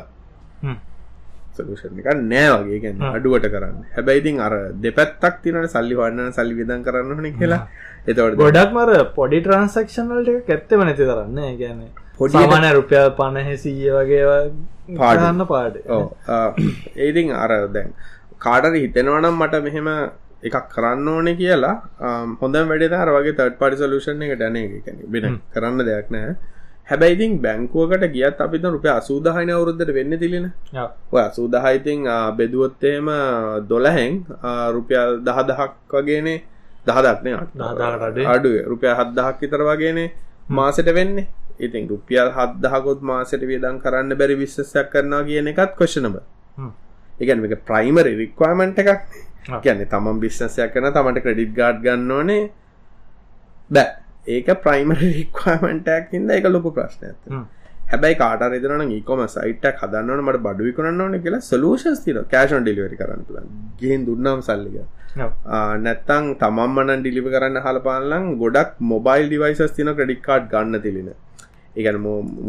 සලූෂණ එක නෑ වගේ ගැන අඩුවට කරන්න. හැබැයිතින් අර දෙපැත්තක් තිනට සල්ලි වන්න සල්ලි විදන් කරන්න හන කියලා. එතවට ගොඩක් මර පොඩි ට්‍රන්සක්ෂනල්ට ඇත්තම නැති කරන්න ගැන පොඩිමන රුපියල් පණහෙසීය වගේ පාඩන්න පාඩ. ඒතින් අර දැන් කාඩර හිතෙනවනම් මට මෙහෙම එකක් කරන්න ඕන කියලා. හොඳ වැඩ අර වගේ තට පඩි සලූෂන් එක ටැන එක බෙන කරන්න දෙයක් නෑ හැබැයිතින් බැංකුවකට ගියත් අපිත රුපය අසූදාහන අවුරුද්ධට වෙන්න තිලෙන. ඔය අසූදහයිතින් බෙදුවොත්තේම දොලහැන් රුපියල් දහදහක් වගේනේ. දහදක්නේ අඩුව. රුපිය හත්දහක් විතර වගේනේ මාසට වෙන්නේ. ඉතින් රුපියල් හත්දහකොත් මාසට වියදන් කරන්න බැරි විශ්සයක් කරනවා කියන එකත් කොෂනබ එකන් එක ප්‍රයිමරි රික්වාමෙන්ට් එකක්. කියන්නේ තමන් බිශ්නසයක් කරන තමට ක්‍රඩිට් ගාඩ් ගන්න ඕනේ බෑ ඒක ප්‍රයිමරි රික්වාමෙන්ටක් හිද එක ලොකු ප්‍රශ්න ඇත හැබැයි කාට රෙදරන ඒකොම සයිටක් හදන්නවන මට බඩුවි කරන්න ඕන කියලා සලූෂන්ස් තිර කෑෂන් ඩිලිවරි කරන්න ගෙන් දුන්නම් සල්ලික නැත්තං තමම්මන ඩිලිව කරන්න හලපාලන් ගොඩක් මොබයිල් ඩිවයිසස් තින ක්‍රඩික් කාඩ් ගන්න තිලින. ඒගන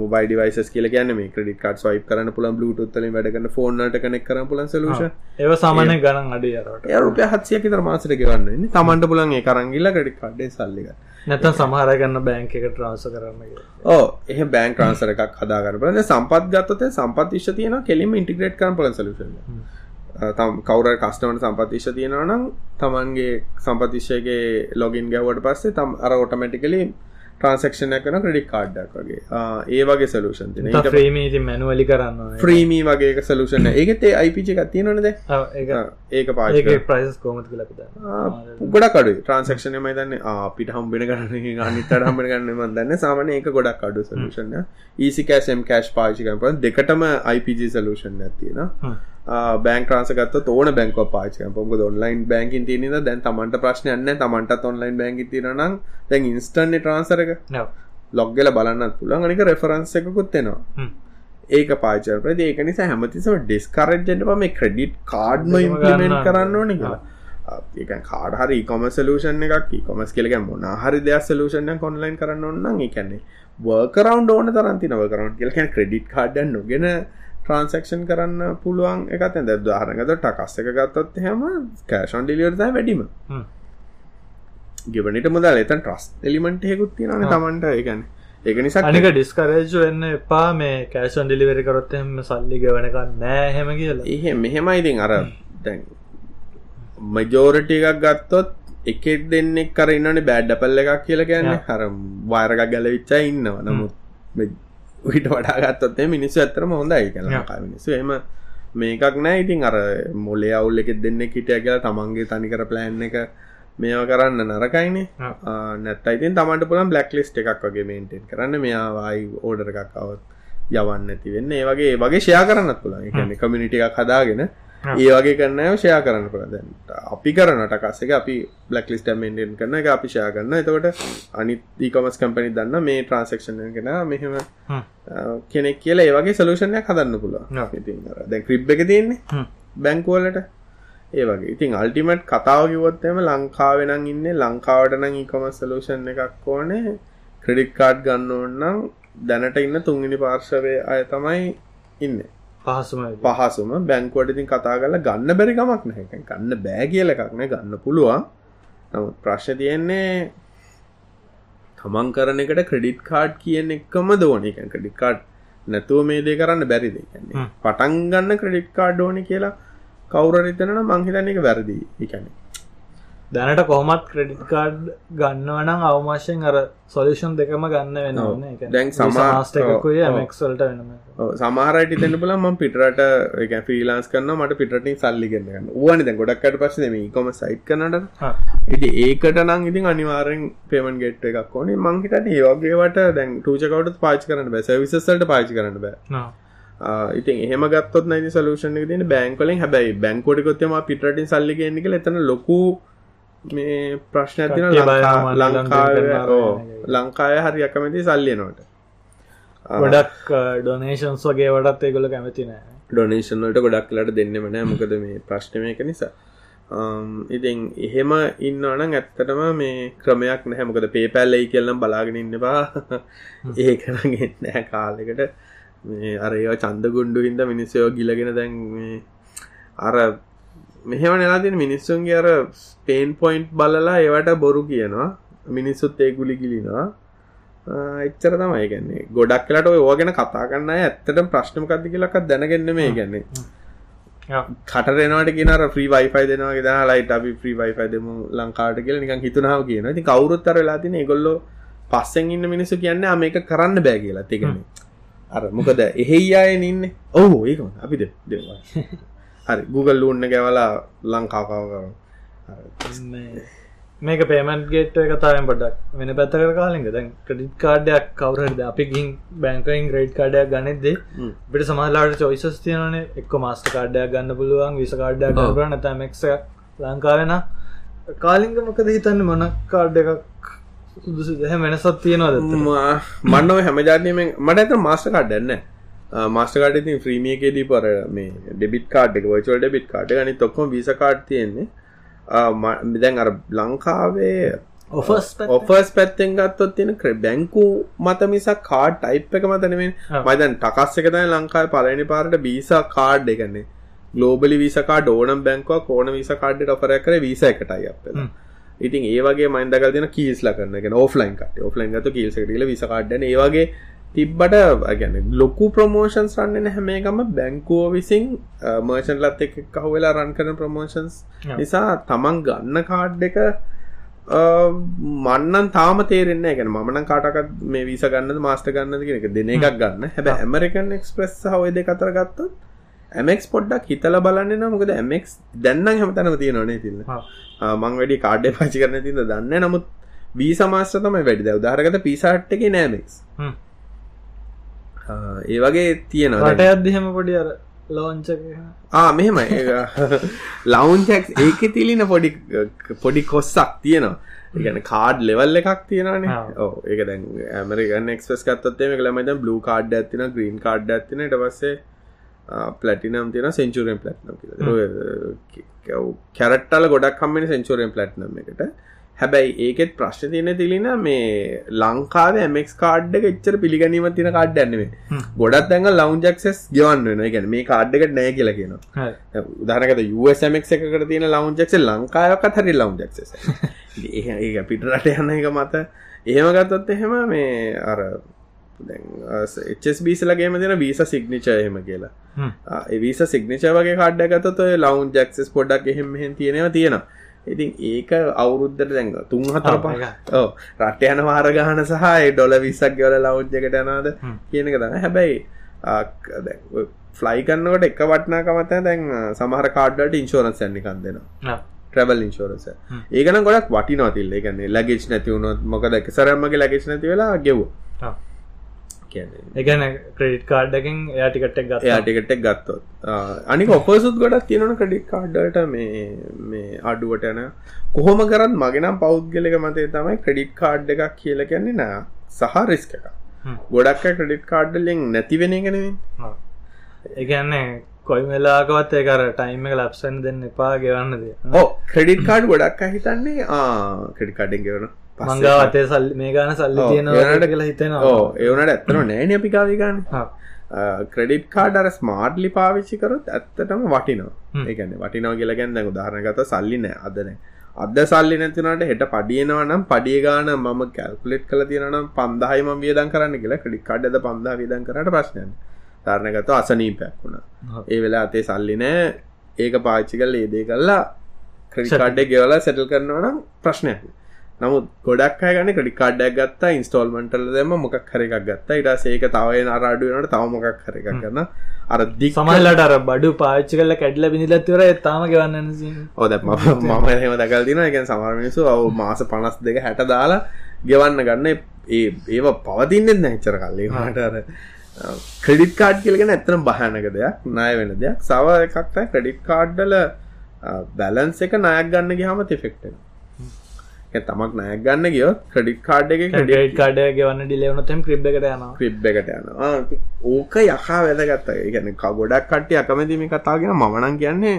මොබයි ඩිවයිස් කියල ගැන මේ ක්‍රඩික් කාඩ් සයිප් කරන්න පුලන් බluටුත්තලින් වැඩගන්න ෆෝනට කනෙක් කර පුලන් සලූෂ ඒ සාමානය ගණන් අඩ රුපය හත්සිය තර මාසට ගවන්න තමන්ට පුලන් ඒ කරංගිල්ල ක්‍රඩික් කාඩ්ඩේ සල්ලික නැත සමහර ගන්න බෑංක එක ට්‍රන්ස කරන්න ඕ එහ බෑන් ට්‍රන්සර එකක් හදාගන්න පල සම්පත් ගත්තත සම්පත් ිෂ තියෙන කෙලිම ඉන්ටිග්‍රේට් කරන පල සලුෂන් තම් කවර කස්ටමට සම්පතිශ්‍ය තියෙනවනම් තමන්ගේ සම්පතිශ්‍යගේ ලොගින් ගැවට පස්සේ තම් අර ඔටමැටිකලි ට්‍රන්සක්ෂන කන ක්‍රඩික් කාඩ්ඩක් වගේ. ඒ වගේ සලූෂන් තින ්‍රීමී මැනුවලි කරන්න ්‍රීමී වගේ සලූෂන ඒකතේ අයිපිච එකක් තියෙනනද ඒක පා ප්‍රයිස් කෝමති ලකද ගොඩක් අඩු ට්‍රන්සක්ෂන මයි දන්න අපිට හම්බෙන කරන්න අනිතට හම්බෙන ගන්න මදන්න සාමන ඒක ගොඩක් අඩු සලූෂන ඒසිකෑම් කෑශ් පාචිකප දෙකටම අයිපජ සලූෂන් ඇතියෙන බෑන් ්‍රන්සගත් ඕන බැංක පාච පොක ඔන්ලයින් බැංකින් තියනද දැන් තමන්ට ප්‍රශ්නයන්න තමන්ට ඔන්ලයින් බැංගි තිරනම් දැන් ඉන්ස්ටන්නේ ට්‍රන්සරක ලොග්ගල බලන්නත් පුළන් අනික රෙෆරන්ස එකකුත් එෙනවා. ඒක පාචරප ඒක නිසා හැමතිසම ඩිස්කරජ්ජට මේ ක්‍රඩිට් කාඩ්ම ඉම්පලිමෙන්ට් කරන්න ඕන කියලා. ඒක කාඩහරි කොම සලූෂන් එකක් කොමස් කෙලක මොනහරි දෙයක් සලූෂණය කොන්ලයින් කරන්න ඔන්න එකන්නේ වර්කරවන්් ඕන තරන්ති නව කරන්න කියලක ක්‍රඩිට් කාඩ්ඩ නොගෙන ට්‍රන්සක්ෂන් කරන්න පුළුවන් එකත් ඇද දාහරගත ටකස් එක ගත්තොත් හෙම කෑෂන් ඩිලියර්ද වැඩිම. ගෙවනට මුදල්. එතන් ට්‍රස් එලිමට හෙකුත් තියන තමන්ට ඒගැන ඒක නිසා අනික ඩිස්කරේජ් වෙන්න එපා. මේ කෑෂන් ඩිලිවරි කරොත් එම සල්ලි ගවනක නෑ හෙම කියලා. එහෙ මෙහෙමයිඉතින් අර දැන් මජෝරට එකක් ගත්තොත් එකෙක් දෙන්නෙක් කරන්නන බෑඩ්ඩ පල්ල එකක් කියලා ගැන්න හර වාරගක් ගැලවිච්චා ඉන්නවා. නමුත් ට වඩාගත්තොත් මිනිස්සු ඇතරම හොඳයි කියලා. මිනිස්සු. එම මේකක් නෑ. ඉතින් අර මොලේ අවුල් එකෙ දෙන්න හිටිය කියලා තමන්ගේ තනිකර ප්ලෑන් එක මේවා කරන්න නරකයිනේ. නැත් ඉතින් තමන්ට පුළන් බ්ලක් ලිස්ට එකක් වගේ මේන්ටෙන් කරන්න. මෙයාවායි ඕඩර එකක් අවත් යවන්න ඇති වෙන්න. ඒ වගේ වගේ ෂයා කරන්නත් පුළන් කමිනිිට එකක් හදාගෙන ඒ වගේ කරන්න ෂයා කරන්න පුළදැන්ට අපි කරනට කස්සක අපි බ්ලක් ලිස්ට මෙන්ඩෙන් කරන එක අපි ෂයා කරන්න එතකොට අනි දීකොමස් කම්පනි දන්න මේ ට්‍රන්සක්ෂන් කෙන මෙහෙම කෙනෙක් කියලා ඒවගේ සලූෂණයක් හදන්න ඉතින් දැන් ක්‍රිබ් එක තියන්නේ බැංකුවලට ඒ වගේ. ඉතින් අල්ටිමට් කතාව කිවොත්තම ලංකාවෙනං ඉන්න ලංකාවටනං ඒකොම සලූෂන් එකක් ඕනේ. ක්‍රඩික් කාඩ් ගන්න ඕන්නම් දැනට ඉන්න තුන්ගනි පාර්ශවය අය තමයි ඉන්න පහසුම පහසුම බැංකුවට ඉතින් කතා කරලා ගන්න බැරි කමක් නැහැ. ගන්න බෑ කියල එකක් නෑ ගන්න පුළුවන්. නමුත් ප්‍රශ්න තියෙන්නේ තමන් කරන එකට ක්‍රඩිට් කාඩ් කියන එකම දෝන එක ක්‍රඩිට් කාඩ් නැතුව මේ දේ කරන්න බැරි දෙන්නේ පටන් ගන්න ක්‍රඩිට් කාඩ් ඕන කියලා කවුරරිතන මංහිතන්න එක වැරදි. එකන්නේ දැනට කොහමත් ක්‍රඩිට් කාඩ් ගන්නවනම් අවමාශයෙන් අර සොලිෂන් දෙකම ගන්න වෙන දැන් සමාස්ටකුය මක්සල්ට වෙනම. සමාරට තැන බල ම පිටරට එක ෆිලාස් කන්න මට පිටින් සල්ලි ගන්න ඕන දැ ගොඩක්කට පස මේ කොම සයිට් කනට ඉති ඒකට නං ඉතින් අනිවාරෙන් පේමන් ගෙට් එකක් ඕනේ. මංහිට ඒෝගේවට දැන් ටූචකවට පාච් කරන්න බැ. විසල්ට පාච් කරන්න බෑ. ඉතින් එහම ගත් නයි සලූෂන් තින බැංකලින් හැබයි බැංකොඩිකොත්තම පිටටින් සල්ලිගෙන්න්නක එතන ලොකු මේ ප්‍රශ්න තින ලංකාව ලංකාය හරි අකමැති සල්ලියනොට ගොඩක් ඩොනේෂන්ස් වගේ වටත් ඒගොල කැමති නෑ. ඩොනේෂන්වලට ගොඩක් ලට දෙන්නෙම නෑ. මොකද මේ ප්‍රශ්නමයක නිසා. ඉතින් එහෙම ඉන්නවනම් ඇත්තටම මේ ක්‍රමයක් නැහැ මොකද පේපැල්ලයි කියල්නම් බලාගෙන ඉන්නවා ඒ කරගෙන් නෑ කාලෙකට. මේ අර ඒවා චන්ද ගුණ්ඩු හින්ද මිනිස්සයෝ ගිලගෙන දැන් අර මෙහෙම නෙලාතින මිනිස්සුන්ගේ අර පේන් පොයින්ට් බලලා ඒවට බොරු කියනවා. මිනිස්සුත් ඒ ගුලි ගිලිනවා. එච්චර තමයි ගැන්නේ ගොඩක් කලට ඕගෙන කතා කන්න ඇත්තට ප්‍රශ්නමකක්ද කියලක්ත් දැනගන්න මේ ගැන්නේ කටරෙනවට කියන ්‍රී වයිෆයි දෙනවා ද ලයිට අපි ්‍රී වයිෆයි දෙම ලංකාට කියල නිකන් හිතුනාව කියන ති කවරුත්තර වෙලා තින ගොල්ල පස්සෙන් ඉන්න මිනිසු කියන්න මේක කරන්න බෑ කියලා. තිගන්නේ අර මොකද එහෙයි අය ඉන්න. ඔහු ඒක අපිද දෙවා හරි Google ලූන්න ගැවලා ලංකාකාව කර මේක පේමන්ට ගේට කතාවෙන් පොඩක් වෙන පැත්තකර කාලින්ග දැන් ක්‍රඩිට් කාඩයක් කවරද අපි ගින් බැංකයින් ග්‍රේඩ් කාඩයක් ගනෙදේ පිට සමහලාට චොයිසස් තියනන එක් මාස්ට කාඩයක් ගන්න පුළුවන් විස කාඩයක් ගරන තමක් ලංකාවෙන කාලිංග මොකද හිතන්න? මොන කාඩ් එකක් සුදුසු දෙහ වෙනසත් තියෙනවාද? මන්නව හැමජානයම මට ඇත මාස්ට කාඩ්ඩන්න මාස්ටකාඩ ති ්‍රීමියකේදී පර මේ ඩෙබිට කාඩ් එක වචල් ඩෙබිට් කාඩ් ගනි තොක්කොම විස කාඩ් තියෙන්නේ. දැන් අර ලංකාවේ ඔෆර්ස් පැත්තෙන්? ගත්තොත් තියෙන ක්‍ර බැංකු මත මිසක් කාඩ් ටයිප් එක මතනවෙන් මයිදන් ටකස් එක තයි ලංකායි පලනි පාරට බීසා කාඩ් එකන්නේ ගලෝබලි විසකා ඩෝනම් බැංකව කෝන විස කාඩ්ඩට ඔෆර කර වීස එකටයි අප ඉතින් ඒවගේ මයින්දකල් දෙන කීස්ල කරන ඔෆ්ලයින් කට ඔෆ්ලයින් ගත කීල්සකටල විසකාඩ්ඩන ඒවගේ තිබ්බට ගැන ලොකු ප්‍රමෝෂන්ස් රන්නන හැමේකම බැංකුව විසින් මර්ෂන්ලත් එක කහු වෙලා රන් කරන ප්‍රමෝෂන්ස් නිසා තමන් ගන්න කාඩ් එක මන්නන් තාම තේරෙන්න ගැන මන කාටකත් මේ විස ගන්න මාස්ට ගන්න එක දෙන එකක් ගන්න. හැබ ඇමරිකන් එක්ස්ප්‍රෙස් හවද කතර ගත්තොත් ඇමෙක් පොඩ්ඩක් හිතල බලන්න නමුකද ඇමෙක් දැන්න හැමතනම තියෙනනේ තින්න මං වැඩි කාඩ්ඩ පචි කරන තිද දන්න නමුත් වී සමාස්්‍ර තමයි වැඩිද උදාරගත පිසාට් එක නෑමෙක්ස් ඒ වගේ තියෙනවා ට අදහෙම පොඩි අර ලෝංච ආ මෙහෙම ලවුන්චක් ඒක තිලින පොඩි පොඩි කොස්සක් තියෙනවා ගැන කාඩ් ලෙවල් එකක් තියෙනනේ ඒක දැන් ඇමරිකන් එක්ස්පස් කත්තේ ලමද බ්ලු කාඩ් ඇතින ග්‍රීන් කාඩ් ඇතින ට පස්සේ පලටිනම් තියෙන සෙන්චුරෙන් පලට්නම් කැරට්ටල ගොඩක් කම්මනි සෙන්චුරෙන් පලට්නම් එකට හැබැයි ඒකෙත් ප්‍රශ්න තියෙන තිලින මේ ලංකාව එමක් කාඩ් එච්චර පිළිගනීම තින කාඩ් ඇන්නෙේ ගොඩත් දැඟ ලවුන් ජක්සස් ගවන්න වෙන ගැන මේ කාඩ්ඩකට නෑ කියල කියන උදානකත USMක් එකට තියෙන ලවුන් ජක්ස ලංකායක හරි ලවුන් ජක්ස ඒ පිටරට යන්න එක මත. එහෙම ගත්තොත් එහෙම මේ අර එස්බීසලගේම දෙන වීස සිග්නිච එහෙම කියලා. ඒවිස සිග්නිච වගේ කාඩ්ඩ ගතොත් ලවුන් ජක්සස් පොඩ්ඩක් එහෙම තියෙනවා තියෙනවා ඉතින් ඒක අවුරුද්ධට දැඟ තුන් හතර පහ. ඕ රට යන වාර ගහන සහ ඩොල විස්සක් ගවල ලෞද්ජකට යනාද කියනක දන්න හැබැයි ෆ්ලයි කන්නකට එක වටනාකමත දැන් සමහර කාඩ්ඩට ඉන්ශෝරන්ස් යන්නිකන් දෙනවා. ට්‍රබල් ඉන්ශෝරස ඒකන ගොඩක් වටිනවා තිල්ල. එකන්නේ ලගෙච් නැතිවුණොත් මොකද? එක සරම්මගේ ලගෙච් නැති වෙලා ගෙව් එකන ක්‍රඩිට් කාඩ්ඩකින් යාටිකටක් ගත් යාටිකටක් ගත්තොත්. අනික ඔපසුත් ගොඩක් තියෙනන ක්‍රඩිට් කාඩ්ඩට මේ මේ අඩුවටන කොහොම කරත් මගෙනම් පෞද්ගලක මතේ තමයි ක්‍රඩිට් කාඩ් එකක් කියල කියන්නේ නෑ. සහ රිස්ක එක ගොඩක් ක්‍රඩිට් කාඩ්ඩලින් නැතිවෙන ගෙනව ඒගන්නේ කොයි වෙලාකවත් ඒකර ටයිම එක ලක්ෂන් දෙන්න එපා ගෙවන්නද ඕ ක්‍රඩිට් කාඩ් ගොඩක් හිතන්නේ ආ ක්‍රඩි කාඩෙන් ගෙවන මංගාවතේ සල් මේ ගාන සල්ලි තියෙනට කියලා හිතෙනවා. ඒවනට ඇත්තන නෑන අපිකාවිගන්න ක්‍රඩිට් කාඩර ස්මාර්ට්ලි පාවිච්චි කරත් ඇත්තටම වටිනවා. ඒගැන වටිනව කියලගැන් දැ උදාහරනගත සල්ලි නෑ අදන අද සල්ලි නැතිනට හෙට පඩියනවා නම් පඩියගාන මම කැල්කුලෙට් කල තියෙනම් පන්දාහම වියදන් කරන්න කියලා ක්‍රඩි කාඩ්ද පන්දා විදන් කරට ප්‍රශ්නයන් තරණගත අසනීපයක් වුණා. ඒ වෙලා අතේ සල්ලි නෑ. ඒක පාච්චි කල් ඒදේ කල්ලා ක්‍රඩිකාඩ්ඩ ගෙවලා සැටල් කරනවා නම් ප්‍රශ්නයක් නමුත් ගොඩක් අයගන්න ක්‍රඩි කාඩ්ඩක් ගත්තා ඉන්ස්ටෝල්මන්ටල් දෙම මොකක් හරි එකක් ගත්තා. ඉට සේක තවය අරඩුවනට තව මොකක් හරි එකක් කරන්න අරදි සමල්ලට අර බඩු පාච්චි කල කැඩල බිනිලත්වර තාම ගවන්න ඕද මම හෙම. දකල් දින එක සමර්මිසු ඔව මාස පනස් දෙක හැට දාලා ගෙවන්න ගන්න. ඒ ඒව පවතින්නෙත් නැච්චර කල්ලේ හටර ක්‍රඩිට් කාඩ් කියලගෙන ඇත්තන බහනක දෙයක් නය වෙන දෙයක්. සව එකක්ත ක්‍රඩිට් කාඩ්ඩල බැලන්ස එක නයක් ගන්න ගහම තිෆෙක්ටෙන තමක් නයක් ගන්න ගියොත් ක්‍රඩික් කාඩ් එක ඩේට් කාඩ ගවන්න ඩිලවනතම ක්‍රිබ් එකට යනවා. ක්‍රිබ් එකට යනවා. ඕක යකා වැදගත්ත ගැන ගොඩක් කට්ටිය අකමැතිම කතාගෙන මමනන් කියන්නේ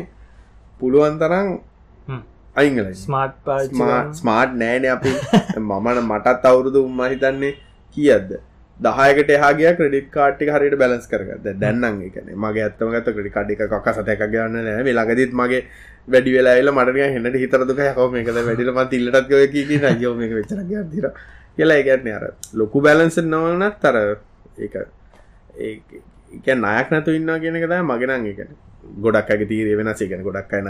පුළුවන් තරම් අයිංගල ස්මාර්ට් ස්මාර්ට් නෑන අපි. මමන මටත් අවුරුදු උම්ම හිතන්නේ කියද්ද දහයකට හගේ ක්‍රඩික් කාටි හරිට බැලස් කරගද දැන්නම් එකන මගේ ඇත්තම ගත ක්‍රඩි කඩික කක සතක ගන්න නෑ. ලගදිත් මගේ වැඩි වෙලාල මට හෙන්නට හිතරදුක හෝ මේකද වැඩිලම තිල්ලටත් ගය කී නයෝ මේක වෙචර දිර කියලා. ඒගැත්න අර ලොකු බැලන්ස නොවනත් තර ඒ ඒක නයක් නැතු ඉන්න කියනකද මගෙනන් එකන ගොඩක් අගේ තීරය වෙනස්. එකන ගොඩක් අයි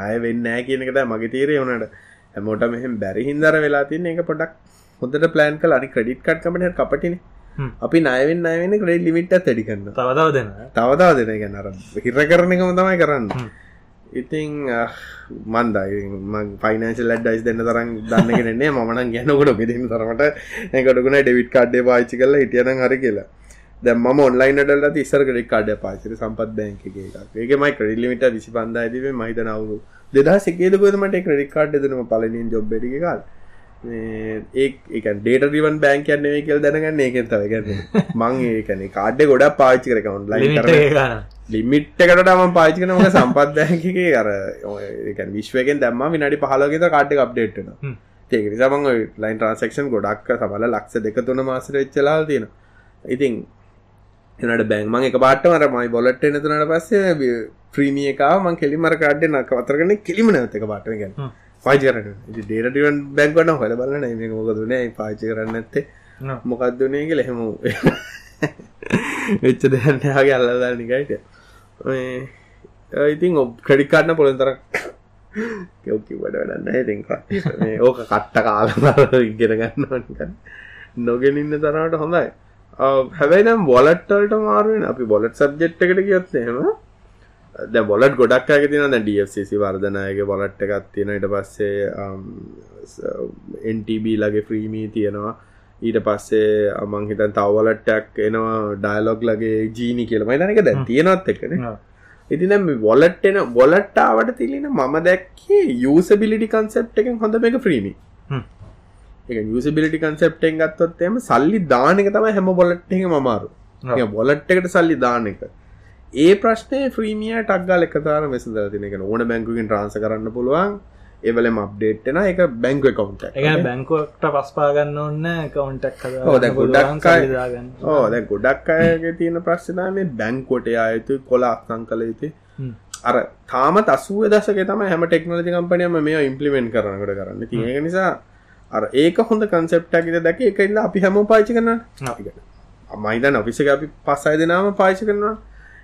නය වෙන්න කියනකද මගේ තීරය වනට හැමෝට මෙහෙම බැරි හින්දර වෙලා තින්න එක පොඩක් හොඳට ප්ලෑන් කල අනි ක්‍රඩිට් කට් කමට කපටින. අපි නයවෙන් නයවෙන්න ක්‍රඩ ලිමිට තැඩි කරන්න තවතාව දෙන්න තවතාව දෙන ගැනර හිර කරන එකම තමයි කරන්න ඉතිං මන්දයි පයිනශල් ඩයිස් දෙන්න තරම් දන්නගෙනන්නේ මන ගැනකොට බෙදන්න තරමට එකටකුණ ඩෙවිට් කාඩ්ඩේ පාච්චි කරලා හිටියන හරි කියලා. දැම ඔන්ලයින් ඩල්ල ඉස්සර ක්‍රඩි කාඩ පාචර සම්පත් බැංක එක ඒකමයි ක්‍රඩි ලිමිට විසි පන්දායිතිව මහිතන අවුරු දෙදා සකේදකොදමට ක්‍රඩි කාඩ් දෙනම පලනින් ජොබ්බෙඩි කාල්. ඒ ඩේට රිවන් බෑන්ක යන්නේ කියල් දැනගන්න ඒකෙන් තවගන්න මං ඒකන කාඩ්ඩ ගොඩක් පාච්චි කරක ඔන්ලයින් ලිමිට්කට ම පාචිකනම සම්පත්දැකගේ අර විශ්වකෙන් දැම්ම විනාඩි පහලගෙත කාඩ්ඩ අප්ඩේට්න ඒක නිසාමං ලයින් ට්‍රන්සක්ෂන් ගොඩක් සබල ලක්ෂ දෙක තුන මාසර එච්චලා තියෙන ඉතින් එනට බැංමන් එක පාට මර මයි බොලට් එනතුනට පස්සේ ප්‍රීමිය එකා මං කෙලිමර කාඩ්ඩ නක අතරගන කෙලිම නැත එක පාට ගැන පාචරන ඩේටවන් බැංගවන්න හොල බලන්න මේක මොකදුනේ පාචි කරන්න ඇත්තේ මොකක්දුනේ කියල හෙම වෙච්ච දෙයන්නයාගේ අල්ලදා නිකයිට ඉතින් ඔබ ක්‍රඩිකාන්න පොළන් තර යෝකි වඩ වැඩන්න ඉතින් ඕක කට්ට කාල ඉගෙන ගන්න නොගෙනන්න තරට හොඳයි. හැබැයි නම් බොලට්ටල්ට මාරුවෙන් අපි බොලට් සබ්ජෙට් එකට කියොත්තේම ද බොලට ගොඩක් අය තින ඩFCසි වර්ධනයගේ බොලට් එකත් තියෙන ඉට පස්සේ එන්ටබ ලගේ ෆ්‍රීමී තියෙනවා. ඊට පස්සේ අමං හිතන් තවලට්ටක් එනවා ඩයිලොග් ලගේ ජීනි කියලමයි තනක දැ තියෙනත් එකන ඉතින බොලට් එන බොලට්ටාවට තිලින මම දැක්කේ යසබිලිටි කන්සප් එකෙන් හොඳ එක ෆ්‍රීමි එක යසබිලිටි කන්සප්ටෙන් ගත්තොත් එම සල්ලි දානක තමයි හැම බොලට් එක මමාරු බොලට් එකට සල්ලි දාන එක. ඒ ප්‍රශ්නය ෆ්‍රීමිය ටක්ගල් එකතාර මෙසදර තිනක ඕන බැංකුකින් ට්‍රන්ස කරන්න පුළුවන් එවලම අප්ඩේට්න එක බැංක කවුන්ට බැංකුවට පස්පාගන්න ඔන්න කවුන්ටක් ඕද ගොඩක් ඕ දැ ගොඩක් අයගේ තියෙන ප්‍රශ්නා මේ බැංකොට අයුතු කොල අක්සං කළ යුතු. අර තාම අසුව දසක තම හැම ටෙක්නෝලජි කම්පනයම මේ ඉම්පලිමෙන්ට කරනකට කරන්න. තියක නිසා අර ඒක හොඳ කන්සෙප්ටක්ද දැක. එකල්ල අපි හැම. පාචි කරන මයිදන් ඔෆිස අපි පස්සයි දෙනාම පාචි කරනවා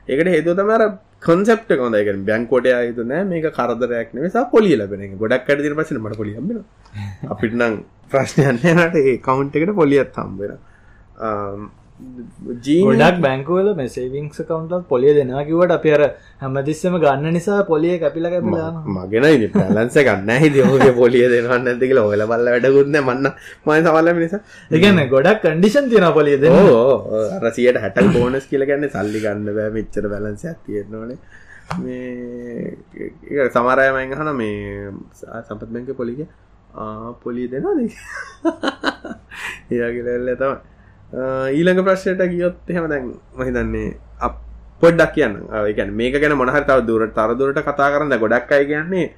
ඒකට හේතු තමර කොන්සෙප්ට කොඳක බැංකොට අයුතු නෑ. මේක කරදරයක් නිසා පොලිය ලබෙන ගොඩක් දින පසන මට පොලියම්බෙන අපිට නම් ප්‍රශ්නයන්නට ඒ කවුන්් එකට පොලියත් හම්බෙන ජීඩක් බැංකුවල මෙසේවිංස් කවන්ටත් පොලිය දෙනවා කිවට අප අර හැමතිස්සම ගන්න නිසා පොලිය කැපිල කැපිලා මගෙන පැලන්ස ගන්න හිදෝගේ පොලිය දෙනවන්න ඇතිකල ඔල බල්ල වැඩගුන්න මන්න මයි සවල්ල නිසා එකන්න ගොඩක් කන්ඩිෂන් තියෙන පොලිය දෙ රසියට හැට බෝනස් කියල ගන්න සල්ලි ගන්න බෑ. මෙච්චර බලන්ස ඇතියෙන්නවනේ මේ සමරයමයින් හන මේ සම්පත් බැංක පොලිග පොලී දෙනද ඒගලල්ල තමයි ඊළඟ ප්‍රශ්නයට ගියොත් එහෙම දැන් මහිතන්නේ අප පොඩ්ඩක් කියන්න. ඒකන මේක ගැන මොනහර තව දුරට තරදුරට කතා කරන්න. ගොඩක් අයි කියන්නේ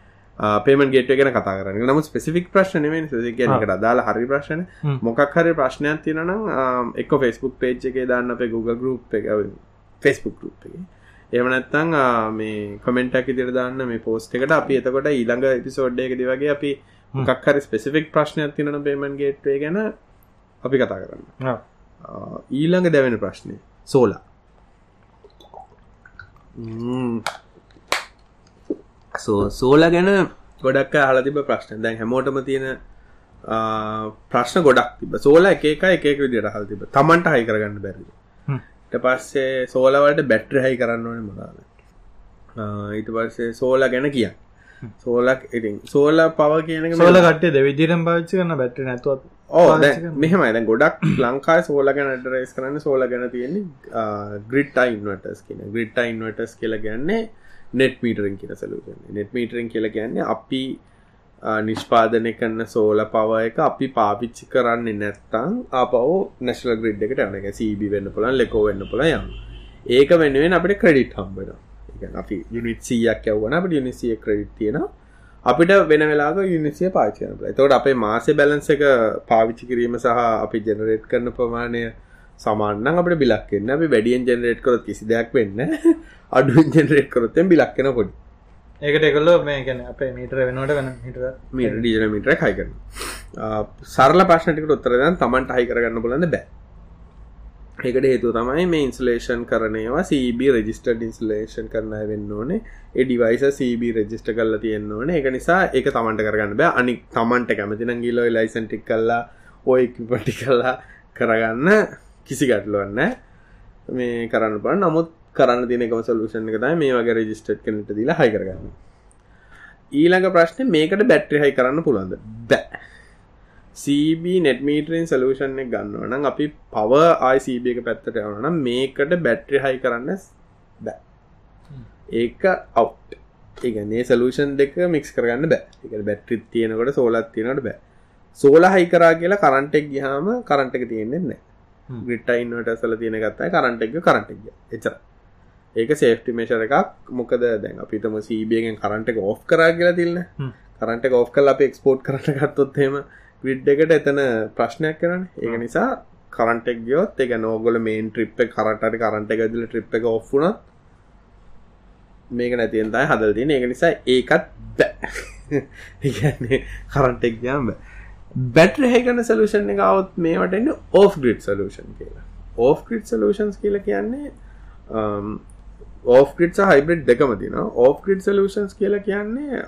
පේමන් ගේට ගෙන කතා කරන්න. නම ස්පෙසිෆික් ප්‍රශ්න කියනකට අදාල හරි ප්‍රශ්න මොකක් හරි ප්‍රශ්නයක් තියෙනනම් එක්ක ෆෙස්බුක් පේච් එකේ දාන්න අපේ Google ගරුප් එක ෆෙස්බුක් ගරුප් එක. එම නැත්තං මේ කමෙන්ටක් ඉදිර දාන්න මේ පෝස්ට එකට. අපි එතකොට ඊළඟ එපිසෝඩ්ඩ එකද වගේ අපි මොකක් හරි ස්පෙසිෆික් ප්‍රශ්නයක් තියන පේමන් ගේට්ේ ගැන අපි කතා කරන්න ඊළඟ දැවෙන ප්‍රශ්නය සෝලා. සෝල ගැන ගොඩක් හල තිබ ප්‍රශ්න. දැන් හැමෝටම තියෙන ප්‍රශ්න ගොඩක් තිබ සෝල එක එක එකක විදිට හල් තිබ තමන්ට හයි කරගන්න බැරිද? පස්සේ සෝලවලට බැට්‍ර හයි කරන්න ඕන මොදාල ඊට පස්සේ සෝල ගැන කිය සෝලක් ඉතින් සෝල පව කියන සෝල කටේ දෙවිදිරම් භාච්චි කරන්න බැට්‍ර නැතුවත් ඕ මෙහම දැ ගොඩක් ලංකායි සෝල ගැන ඩරේස් කරන්න සෝල ගැන තියෙන්නේ ග්‍රිට් ඉන්වටස් කියන. ග්‍රිට් ඉන්වටස් කියල ගැන්නේ නෙට් මීටරින් කියන සලූෂන් නෙට් මීටරින් කියල කියන්නේ අපි නිෂ්පාදනය කරන්න සෝල පව එක අපි පාවිච්චි කරන්නේ නැත්තං අපව නැශල ග්‍රිඩ් එකට යන සීබි වෙන්න පුලන් ලෙකෝ වෙන්න පුල යම් ඒක වෙනුවෙන් අපිට ක්‍රඩිට් හම්බෙන අපි යුනිට සීයක් යවන අපට යුනිසිය ක්‍රඩිට් තියෙන අපිට වෙන වෙලාක යුනිසිය පාචයන තවට අපේ මාසේ බැලන්ස එක පාවිච්චි කිරීම සහ අපි ජෙනරේට් කරන ප්‍රමාණය සමානන් අපට බිලක්කන්න අපි වැඩියෙන් ජෙනරේට් කරොත් කිසි දෙයක් වෙන්න අඩුවෙන් ජෙනරේට් කරොත්තෙන් බිලක්කෙන පොඩි. ඒකට එකල්ලෝ මේ ගැන අපේ මීටර වෙනට වෙන මිට මීට ඩීජන මිටර හයි කරන සරල ප්‍රශ්නටිකට උත්තරදන් තමන්ට හයි කරගන්න බලන්න බෑ ඒකට හේතු තමයි මේ ඉන්සලේෂන් කරනවා CB රජිස්ටඩ් ඉන්සලේෂන් කරන වෙන්න ඕනේ. එඩිවයිස CB රජිස්ට කල්ල තියෙන්න්න ඕනේ. එක නිසා ඒක තමන්ට කරගන්න බෑ. අනි තමන්ට කැමතින ගිලෝ ලයිසන්ටික් කල්ලා ඔය පටි කල්ලා කරගන්න කිසි ගැටලුවන්න මේ කරන්න ප නමුත් කරන්න තින එකම සොලූෂන් එක තමයි මේ වගේ රෙජිස්ටර් කෙනෙක්ට දීලා හයි කරගන්න. ඊළඟ ප්‍රශ්නේ මේකට බැටරි හයි කරන්න පුළුවන්ද? බෑ. CB නෙට්මීටරින් සලූෂන් එක ගන්නවා නම් අපි පව ICB එක පැත්තට යනවා නම් මේකට බැටරි හයි කරන්න බෑ. ඒක අවුට් ඒ කියන්නේ සලූෂන් දෙක මික්ස් කරගන්න බෑ. ඒක බැටරිත් තියෙනකොට සෝලත් තියෙනකොට බෑ. සෝල හයි කරා කියලා කරන්ට් එක ගියාම කරන්ට් එක තියෙන්නේ නැහැ. ග්‍රිඩ් ඉන්වර්ටර් වල තියෙන ගත්තා කරන්ට් එක කරන්ට් එක ගියා. එච්චරයි. ඒක සේෆ්ටි මේෂර එකක්. මොකද දැන් අපිතම සීබියෙන් කරන්ට එක ඕෆ් කරා කියලා තිල්න්න කරන්ට එක ඕෆ් කල් අප එක්ස්පෝට් කරට ගත්තොත්හෙම විඩ් එකට එතන ප්‍රශ්නයක් කරන්න. ඒක නිසා කරන්ටෙක් ගියොත් එක නෝගොල මේන් ට්‍රිප් කරටට කරන්ට එකදිල ට්‍රිප් එක ඔෆ්ුනත් මේක නැතියන්තයි හදල් තින ඒක නිසා ඒකත් බෑ. කරන්ටෙක් ගම් බැට්‍ර හකන සලූෂන් එක අවුත් මේටන්න ඕෆ් ග්‍රිඩ් සලූෂන් කියලා. ඕෆ් ග්‍රිඩ් සලූෂන්ස් කියල කියන්නේ ඕෆ්ග්‍රිඩ් හයිබ්‍රඩ් දෙකම තින ඕෆ්ග්‍රිඩ් සලූෂන්ස් කියලා කියන්නේ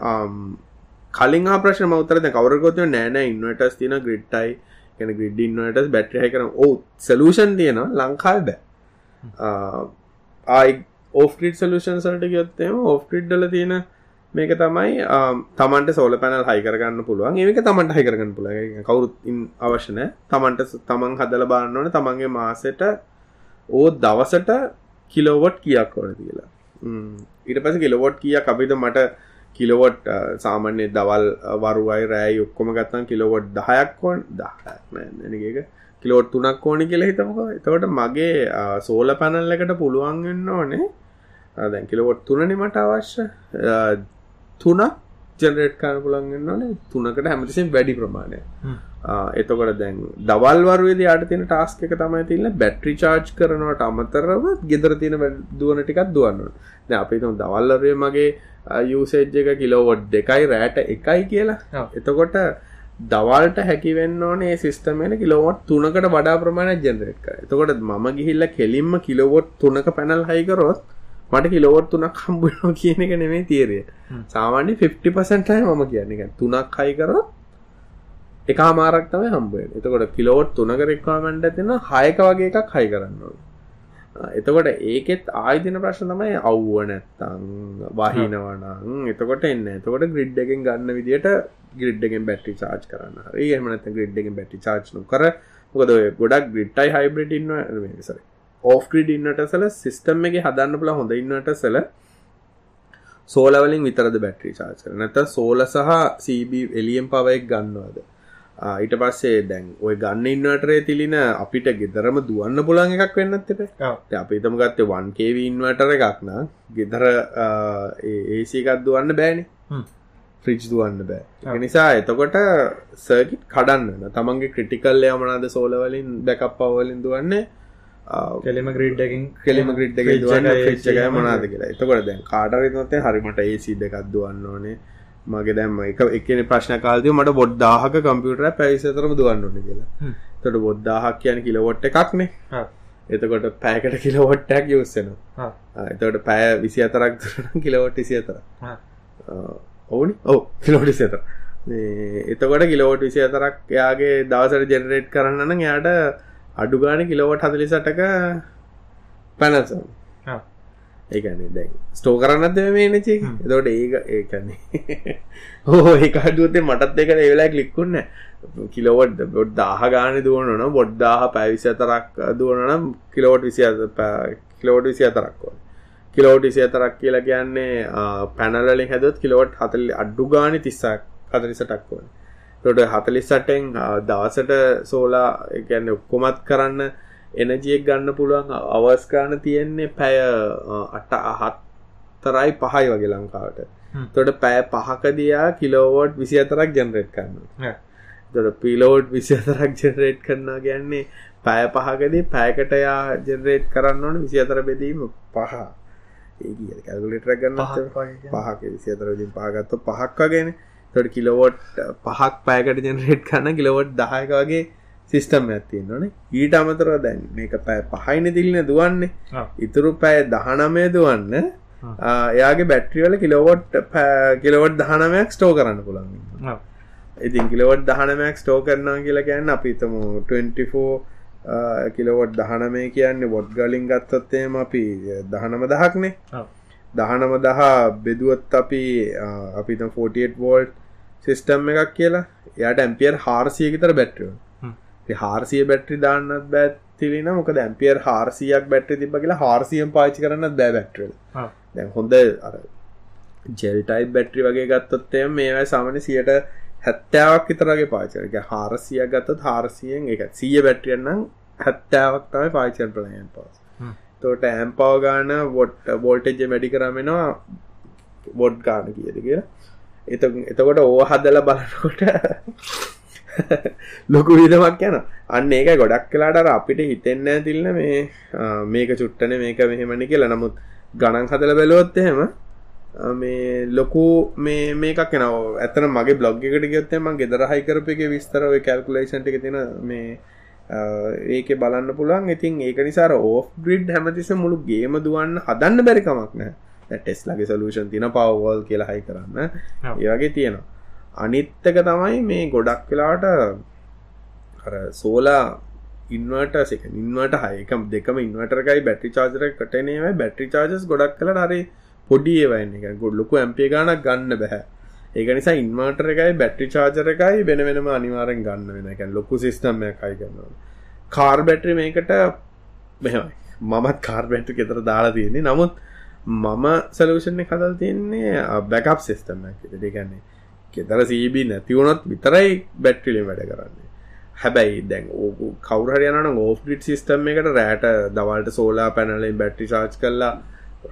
කලින් ප්‍රශ්න මවතර කවරකොත නෑන ඉන්වටස් තින ග්‍රිඩ්ටයි කැන ග්‍රිඩ් ඉන්නටස් බැට්‍රහ කරන ඕ සලූෂන් තියෙන ලංකාල් බෑ. ආයි ඕෆ්ග්‍රිඩ් සලූෂන් සලට ගයොත්තේම ඕෆ්ග්‍රිඩ්ඩල තියෙන මේක තමයි තමන්ට සෝල පැනල් හයිකරගන්න පුළුවන්. ඒක තමන්ට හයිකරගන්න පුළ කවුරුත් අවශ්‍යනෑ තමන්ට තමන් හදල බාන්නවන තමන්ගේ මාසට ඕ දවසට කිලෝවොට් කියක් ඕන කියලා. ඊට පස කිලොවොට් කිය අපිට මට කිලොවොට් uh, සාමාන්‍ය දවල් uh, වරුවයි රෑයි ඔක්කොම ගත්තන් කිලොවොට් දහයක් ඕන් දහනක කිලෝට් තුනක් ඕනි කියලා හිතමක. එතවට මගේ uh, සෝල පැනල් එකට පුළුවන් වෙන්න ඕනේ. දැන් කිලොවොට් තුනනි මට අවශ්‍ය. තුනක් ජනරේට් කාන පුළන්ගන්න ඕනේ. තුනකට හැමතිසින් වැඩි ප්‍රමාණය එතකොට දැන් දවල්වරුවේද යට තියෙන ටාස්ක එක තමයි තිල්ල බැට්‍රි චාර්ජ් කරනවට අමතරව ගෙදර තියෙන දුවන ටිකක් දුවන්න දැන් අපි හිතමු දවල්වරුවේ මගේ යූසේජ් එක කිලෝවොට් දෙකයි රෑට එකයි කියලා. එතකොට දවල්ට හැකිවෙන්න ඕනේ සිස්ටම් එක කිලෝවොට් තුනකට වඩා ප්‍රමාණයක් ජෙනරේට් කරා. එතකොට මම ගිහිල්ලා කෙලින්ම කිලෝවොට් තුනක පැනල් හයි කරොත් මට කිලෝවොට් තුනක් හම්බ වෙනවා කියන එක නෙමෙයි තීරය. සාමාන්‍යයෙන් 50% තමයි මම කියන්නේ. තුනක් හයි කරොත් එක මාරක් තමයි හම්බුවෙන් එතකොට කිලෝට් තුනක රෙක්වාමන්ඩ තින හයක වගේ එකක් හයි කරන්නවා එතකොට ඒකෙත් ආයිතින ප්‍රශ්න තමයි අව්ව නැත්තං වහිනවනං එතකොට එන්න එතකොට ග්‍රිඩ් එකෙන් ගන්න විදිට ග්‍රිඩ්ගෙන් බැටි චාච් කරන්න හරි. එහමනත ග්‍රිඩ්ගෙන් බැටි චාච්නු කර මොකද ගොඩක් ග්‍රිට්ටයි හයිබ්‍රට ඉන්න සර ඕෆ් ක්‍රඩ් ඉන්නට සල සිස්ටම් එක හදන්න පුළ හොඳ ඉන්නට සල සෝලවලින් විතරද බැට්‍රි චාච නැත සෝල සහ සීබ එලියම් පවයෙක් ගන්නවාද? ඊට පස්සේ දැන් ඔය ගන්න ඉන්නවටරේ තිලින අපිට ගෙදරම දුවන්න පුළන් එකක් වෙන්නත් එප. අපි තම ගත්තේ වන්කේව ඉන්වටර එකක්න ගෙදර ඒසිකත් දුවන්න බෑනි. ෆ්‍රිච් දුවන්න බෑ. නිසා එතකොට සර්කිට් කඩන්න. තමන්ගේ ක්‍රටිකල් යමනාද සෝලවලින් දැකප් පවලින් දුවන්නේ කෙලෙම ග්‍රීඩ්ඩකින් කෙලෙම ග්‍රිඩ් එක දුවන්න ච්චක මනාද කියලා. එතකොට දැන් කාටරනොත්තේ හරිමට ඒසි දෙකක් දුවන්න ඕනේ. මගේ දැම්ම එක එකන ප්‍රශ්න කාලදය මට බොඩ්දාහක කම්පියුටර පැයිසතරම දුවන්න ඕන කියලා. තොට බොද්ධාහක් කියන කිලවොට්ට එකක්නේ එතකොට පෑකට කිලවොට්ටක් යස්සනවා එතකොට පෑ විසි අතරක් කිලවොට් විසි අතර ඔවුනි? ඔව කිලෝටි සතර එතකොට කිලෝට් විසි අතරක් එයාගේ දවසට ජෙනරේට් කරන්නන යාට අඩුගාන කිලෝවට් හදලි සටක පැනසම්. ඒකන්නේ දැන් ස්ටෝ කරන්නත් මේ නචේ එතකොට ඒක ඒකන්නේ හෝ ඒකාඩුවතේ මටත් එක ඒවෙලා කලික්කුන්න කිලෝවට් බොඩ් දාහ ගාන දුවනන බොඩ්දාහ පැවිසි අතරක් දුවනනම් කිලෝට් විසි කිලෝට් විසි අතරක් ඕන. කිලෝට් විසි අතරක් කියලා කියන්නේ පැනලින් හැදත් කිලෝට් හතල් අඩ්ඩු ගානි තිස්සක් හතලිසටක් වන තොට හතලිස්සටෙන් දවසට සෝලා ගැන්න ඔක්කොමත් කරන්න එනජියෙක් ගන්න පුළුවන් අවස්කාන තියෙන්නේ පැය අට අහත්තරයි පහයි වගේ ලංකාවට. තොට පෑ පහකදයා කිලෝවෝඩ් විසි අතරක් ජනරේට් කරන්න තොට පිලෝඩ් විසි අතරක් ජනරේට් කරන්න ගැන්නේ පෑ පහකදී පෑකටයා ජනරේට් කරන්න ඕන විසි අතර බෙදීම පහ. ඒ කැල්ගලිටර ගන්න පහක විසි අතරදින් පාගත්ත පහක් වගෙන තොට කිලෝවෝට් පහක් පෑකට ජනරේට් කන්න කිලෝවොට් දහයක වගේ සිිස්ටම් ඇත්තින්න ඕනේ ඊට අමතර දැන් මේක පෑ පහයින දිලින දුවන්නේ. ඉතුරු පෑ දහනමය දුවන්න එයාගේ බැට්‍රියල කිලෝවොට් කිලවොට් දහනමයක් ස්ටෝ කරන්න පුළන් ඉතින් කිලවොට් දහනමයක් ස්ටෝ කරනා කියලා ගැන්න අපිතම 24 කිලවොට් දහනමේ කියන්නේ වොඩ් ගලින් ගත්තත්තේම අපි දහනම දහක්නේ. දහනම දහ බෙදුවත් අපි අපිත 48 වෝල්ට් සිිස්ටම් එකක් කියලා යට ඇම්පියර් හාරසියකිතර බැට්‍රියෝ හාරසිය බැට්‍රි දාන්නත් බැත් තිලින මොක දැම්පියර් හාරසියක් බැට්‍රි තිබ කියලා හාරසියම් පාචි කරන්න බෑ බැට්‍රල් දැන් හොඳ අර ජෙල්ටයි බැට්‍රි වගේ ගත්තොත්තය මේවයි සාමන සියට හැත්තාවක් විතරගේ පාචරක හාරසිය ගත්තත් හාරසියෙන් එක සිය බැට්‍රියන්නම් හැත්තාවක් තමයි පාචන් ප්‍රලයන් පස් තෝට ඇම්පව ගාන වොට් බෝල්ටෙජ්ජ මැඩි කරමෙනවා බොඩ් ගාන කියද කියලා එතකොට ඕ හදල බලනකොට ලොකු විදමක් යන අන්න ඒක ගොඩක් කලාට අපිට හිතෙන්න තිල්න මේ මේක චුට්ටන මේක මෙහෙමනි කියලා. නමුත් ගණන් හදල බැලුවොත් එහෙම මේ ලොකු මේ මේකක් නව ඇතන මගේ බ්ලොග් එකට ගත්තම ගෙදර හයිකරප එක විස්තර ඔය කැල්කුලේෂන්ට එක තින මේ ඒක බලන්න පුළන් ඉතින් ඒක නිසාර ඕෆ් ග්‍රිඩ් හැමතිස මුළු ගේම දුවන්න හදන්න බැරිකමක් නෑ ටෙස්ලගේ සලූෂන් තින පවවල් කියලා හයි කරන්න. ඒවගේ තියෙනවා. අනිත්තක තමයි මේ ගොඩක් වෙලාට සෝලා ඉන්වට සක ඉන්වට හයකම් දෙකම ඉන්වටරකයි බැටි චාජර කටනේවයි බැටි චාජස් ගොඩක් කල අරේ පොඩි ඒවන්න එක. ගොඩ ලොකු ඇම්පේ ගානක් ගන්න බැහැ ඒක නිසා ඉන්වර්ටර එකයි බැට්‍රි චාර්ජර එකයි වෙන වෙනම අනිවාරෙන් ගන්න වෙන එක ලොකු සිස්ටම් එකයි ගන්නවා කාර් බැටරි මේකට මෙහමයි. මමත් කාර් බැට්‍රි කෙතර දාලා තියෙන්නේ. නමුත් මම සලූෂණ කදල් තියන්නේ බැකප් සිස්ටම දෙගන්නේ කෙතර සීබී නැතිවුණොත් විතරයි බැට්ටිලින් වැඩ කරන්නේ. හැබැයි දැන් ඕ කවරහරයන ඕෆ්ඩිට් සිස්ටම් එකට රෑට දවල්ට සෝලා පැනලින් බැට්ටි චාච් කරලා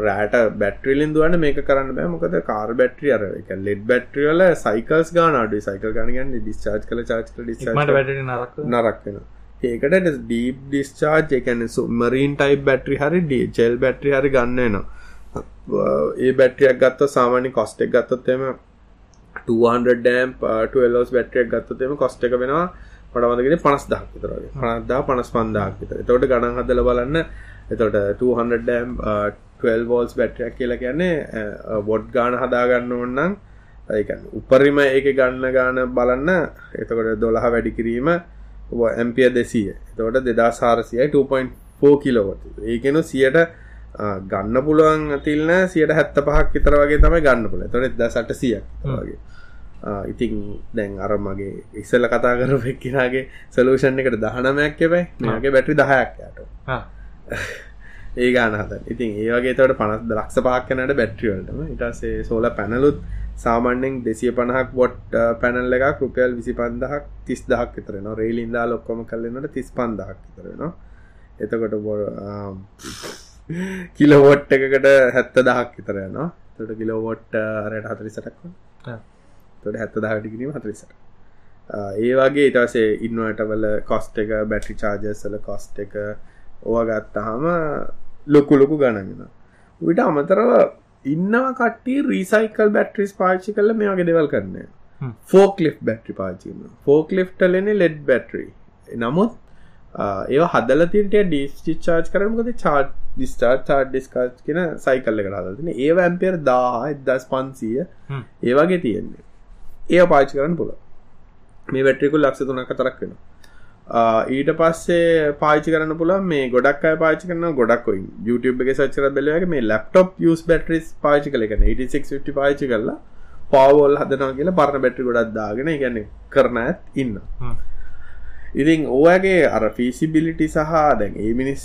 රෑට බැට්‍රිලින් දුවන්න මේක කරන්න බෑ. මොකද කාර් බැට්‍රිය අර එක ලෙඩ් බැට්‍රියල සයිකල්ස් ගාන අඩු සයිකල් ගනගන්න ඩිස්චාර්ජ් කල චාච් නරක් වෙන ඒකට ඩීප් ඩිස්චාර්ජ් එකන සුමරීන් ටයි් බැට්‍රි හරි ඩ ජෙල් බැට්‍රි හරි ගන්නනවා ඒ බැට්‍රියක් ගත්ත සාමාන්‍ය කොස්ටෙක් ගත්තොත්තෙම 200 ඩෑම් 12 බැට්‍රියක් ගත්තොත්තෙම කොස්ට එක වෙනවා පඩවදගෙන පනස් දහක් විතරගේ පනස්දා පනස් පන්දාක් විතර. තොට ගණන් හදල බලන්න. එතොට 200 ඩෑම් 12 වෝල්ස් බැට්‍රියක් කියලා කියන්නේ uh, වොඩ් ගාන හදාගන්න ඔන්නම් ඒකන් උපරිම ඒක ගන්න ගාන බලන්න. එතකොට දොළහ වැඩි කිරීම ඇම්පිය දෙසිය. තොට දෙදා සාරසියයි 2.4 කිලෝවට ඒකෙනු සියට ගන්න පුළුවන් තිල්න සියට හැත්ත පහක් විතර වගේ තමයි ගන්න පුළ තොට ද සට සිය වගේ. ඉතින් දැන් අර මගේ ඉස්සල්ල කතා කර එක්කිනාගේ සලූෂන් එකට දහනමයක් එබයි මගේ බැටි දහයක් යට. ඒ ගානහත ඉතින් ඒවගේ තවට පනස් දලක්ෂ පාක්කනට බැට්‍රියවලටම ඉටසේ සෝල පැනලුත් සාමාන්‍යෙන් දෙසිය පණහක් බොට් පැනල් එක රුපියල් විසි පන්දහක් තිස් දහක් විතරන රේලින්දා ලොක්කොම කල්ලන්නට තිස් පන්දහක් විතරනවා එතකොට බො කිලවොට් එකකට හැත්ත දහක් විතර යනවා. තොට කිලෝවොට් අරයට හතරිසටක් තොට හැත්ත දහටිකිරීම හතරිසට ඒ වගේ ඉටසේ ඉන්නවටවල කොස්ට එක බැටි චාර්ජසල කොස්ට එක ඕවා ගත්තහම ලොකු ලොකු ගණගෙන විට අමතරව ඉන්නව කට්ටි රීසයිකල් බැට්‍රිස් පාච්චි කල මේ වගේ දෙවල් කරන්න. ෆෝක් ලිෆ් බැට්‍රි පාචීම ෆෝක් ලිෆ්ටලෙන ලෙඩ් බැට්‍රී නමුත් ඒ හදල තිට ඩිස්චාර්ජ් කරමකද චාර්් ඩිස්ටාර් චාර්් ඩිස්කාච් කියෙන සයිකල්ල එකට හදතින ඒ ඇම්පෙර් දා එදස් පන්සීය. ඒවාගේ තියෙන්නේ. ඒ පාචි කරන්න පුළ මේ වැට්‍රිකුල් ලක්ෂ තුනක් තරක් වෙන ඊට පස්සේ පාචි කරන්න පුළ මේ ගොඩක් අය පාචි කරන ගොඩක්ොයි YouTube එක සච්චර බැලවගේ මේ ලප්ටොප් යස් බැටරිස් පාචි කල එක 86 පාචි කරලා පවල් හදනා කියලා පරණ බැට්‍රි ගොඩක් දාගෙන ගැන කරන ඇත් ඉන්න ඉතින් ඕගේ අර ෆිසිබිලිටි සහ දැන් ඒ මිනිස්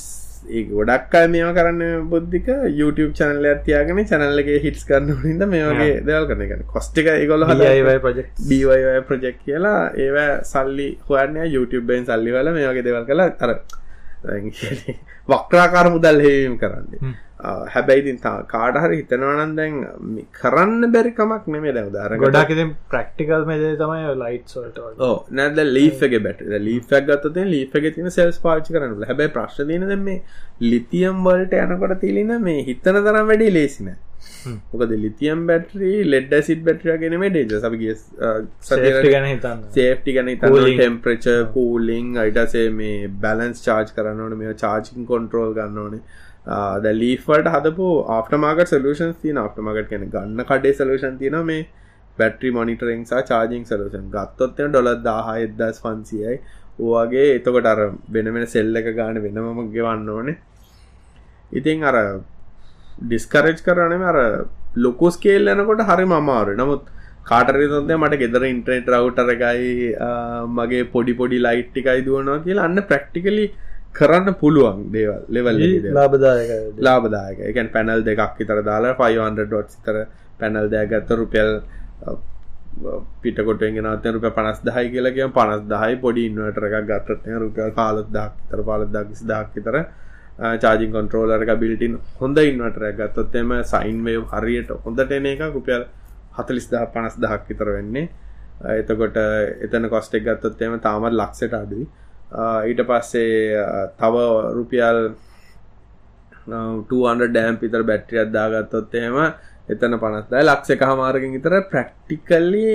ඒ ගොඩක් අය මේවා කරන්න බුද්ධික YouTube චැනල්ල ඇතියාගෙන චැනල්ලගේ හිටස් කරන්න හිද මේ වගේ දෙවල් කරන එක. කොස්ටික ගොල ඩවයි ප්‍රජෙක්් කියලා ඒවා සල්ලි හොයන්න YouTubeෙන් සල්ලි වල මේ වගේ දෙවල් කලා අර වක්්‍රාකාර මුදල් හෙවීම් කරන්නේ හැබැයිතින් කාඩහරි හිතනවනන් දැන් කරන්න බැරිකමක් නෙමේ දැව දර ගොඩක් ප්‍රක්ටිකල් මෙද තමයි ලයිට්සල්ට ඕ නැද ලීෆගේ බැට ලීෆක් ගත්තේ ලීෆගේ තින සෙල්ස් පාචි කරන්න හැබැයි ප්‍රශ්තින දෙ මේ ලිතියම් වලට යනකොට තිලින මේ හිතන තරම් වැඩි ලේසින මොකද ලිතියම් බැටරී ලෙඩ සිට බැටරිය ගෙන ඩේජ සබගේ ගැන හිතන්න සේෆ්ටි ගැන ටෙම්ප්‍රච කූලිං අයිටසේ මේ බැලන්ස් චාර්ජ් කරන්න ඕන. මේ චාර්ජින් කොන්ට්‍රෝල් ගන්න ඕනේ ද ලීෆට හදපු ආෆ්ටමාගට සලූෂන් තින ආෆ්ටමගට කෙන ගන්න කඩේ සලූෂන් තින මේ බැට්‍රි මොනිටරෙන් සා චාර්ජිං සලූෂන් ගත්තොත්ය ඩොල දාහ එදස් පන්සියයි ඕගේ එතකොට අර වෙනමෙන සෙල්ල එක ගාන වෙනමම ගෙවන්න ඕනේ. ඉතින් අර ඩිස්කරජ් කරනම අර ලොකුස් කේල් යනකොට හරි මමාරු නමුත් කාටරතොද මට ගෙදර ඉන්ට්‍රේට් රවටර එකයි මගේ පොඩි පොඩි ලයිට්ටිකයි දුවනවා කියලා අන්න ප්‍රක්ටිකලි කරන්න පුළුවන් දේවල් ලෙවල් ලාබදායක ලාබදායක එකන් පැනල් දෙකක් විතර දාලා 500 ඩොට්ස් විතර පැනල් දෙයක් ගත්ත රුපියල් පිටකොට ගෙනත් රුපිය 50000යි කියලා කියම. 50000යි පොඩි ඉන්වර්ටර් එකක් ගත්තත් රුපියල් 15000ක් විතර 15000ක් 20000ක් විතර චාර්ජින් කන්ට්‍රෝලර් එක බිල්ට් ඉන් හොඳ ඉන්වර්ටර් එකක් ගත්තොත් එම සයින් වේව් හරියට හොඳට එන එක රුපියල් 40000 50000ක් විතර වෙන්නේ. එතකොට එතන කොස්ට් එක ගත්තොත් එම තාමත් ලක්ෂයට අඩුයි ඊට පස්සේ තව රුපියල් 200 ඩෑම් පිතර බැට්‍රියක් දාගත්තොත් එහෙම එතන 50යි ලක්ෂ එක හමාරකින් විතර ප්‍රැක්ටිකලි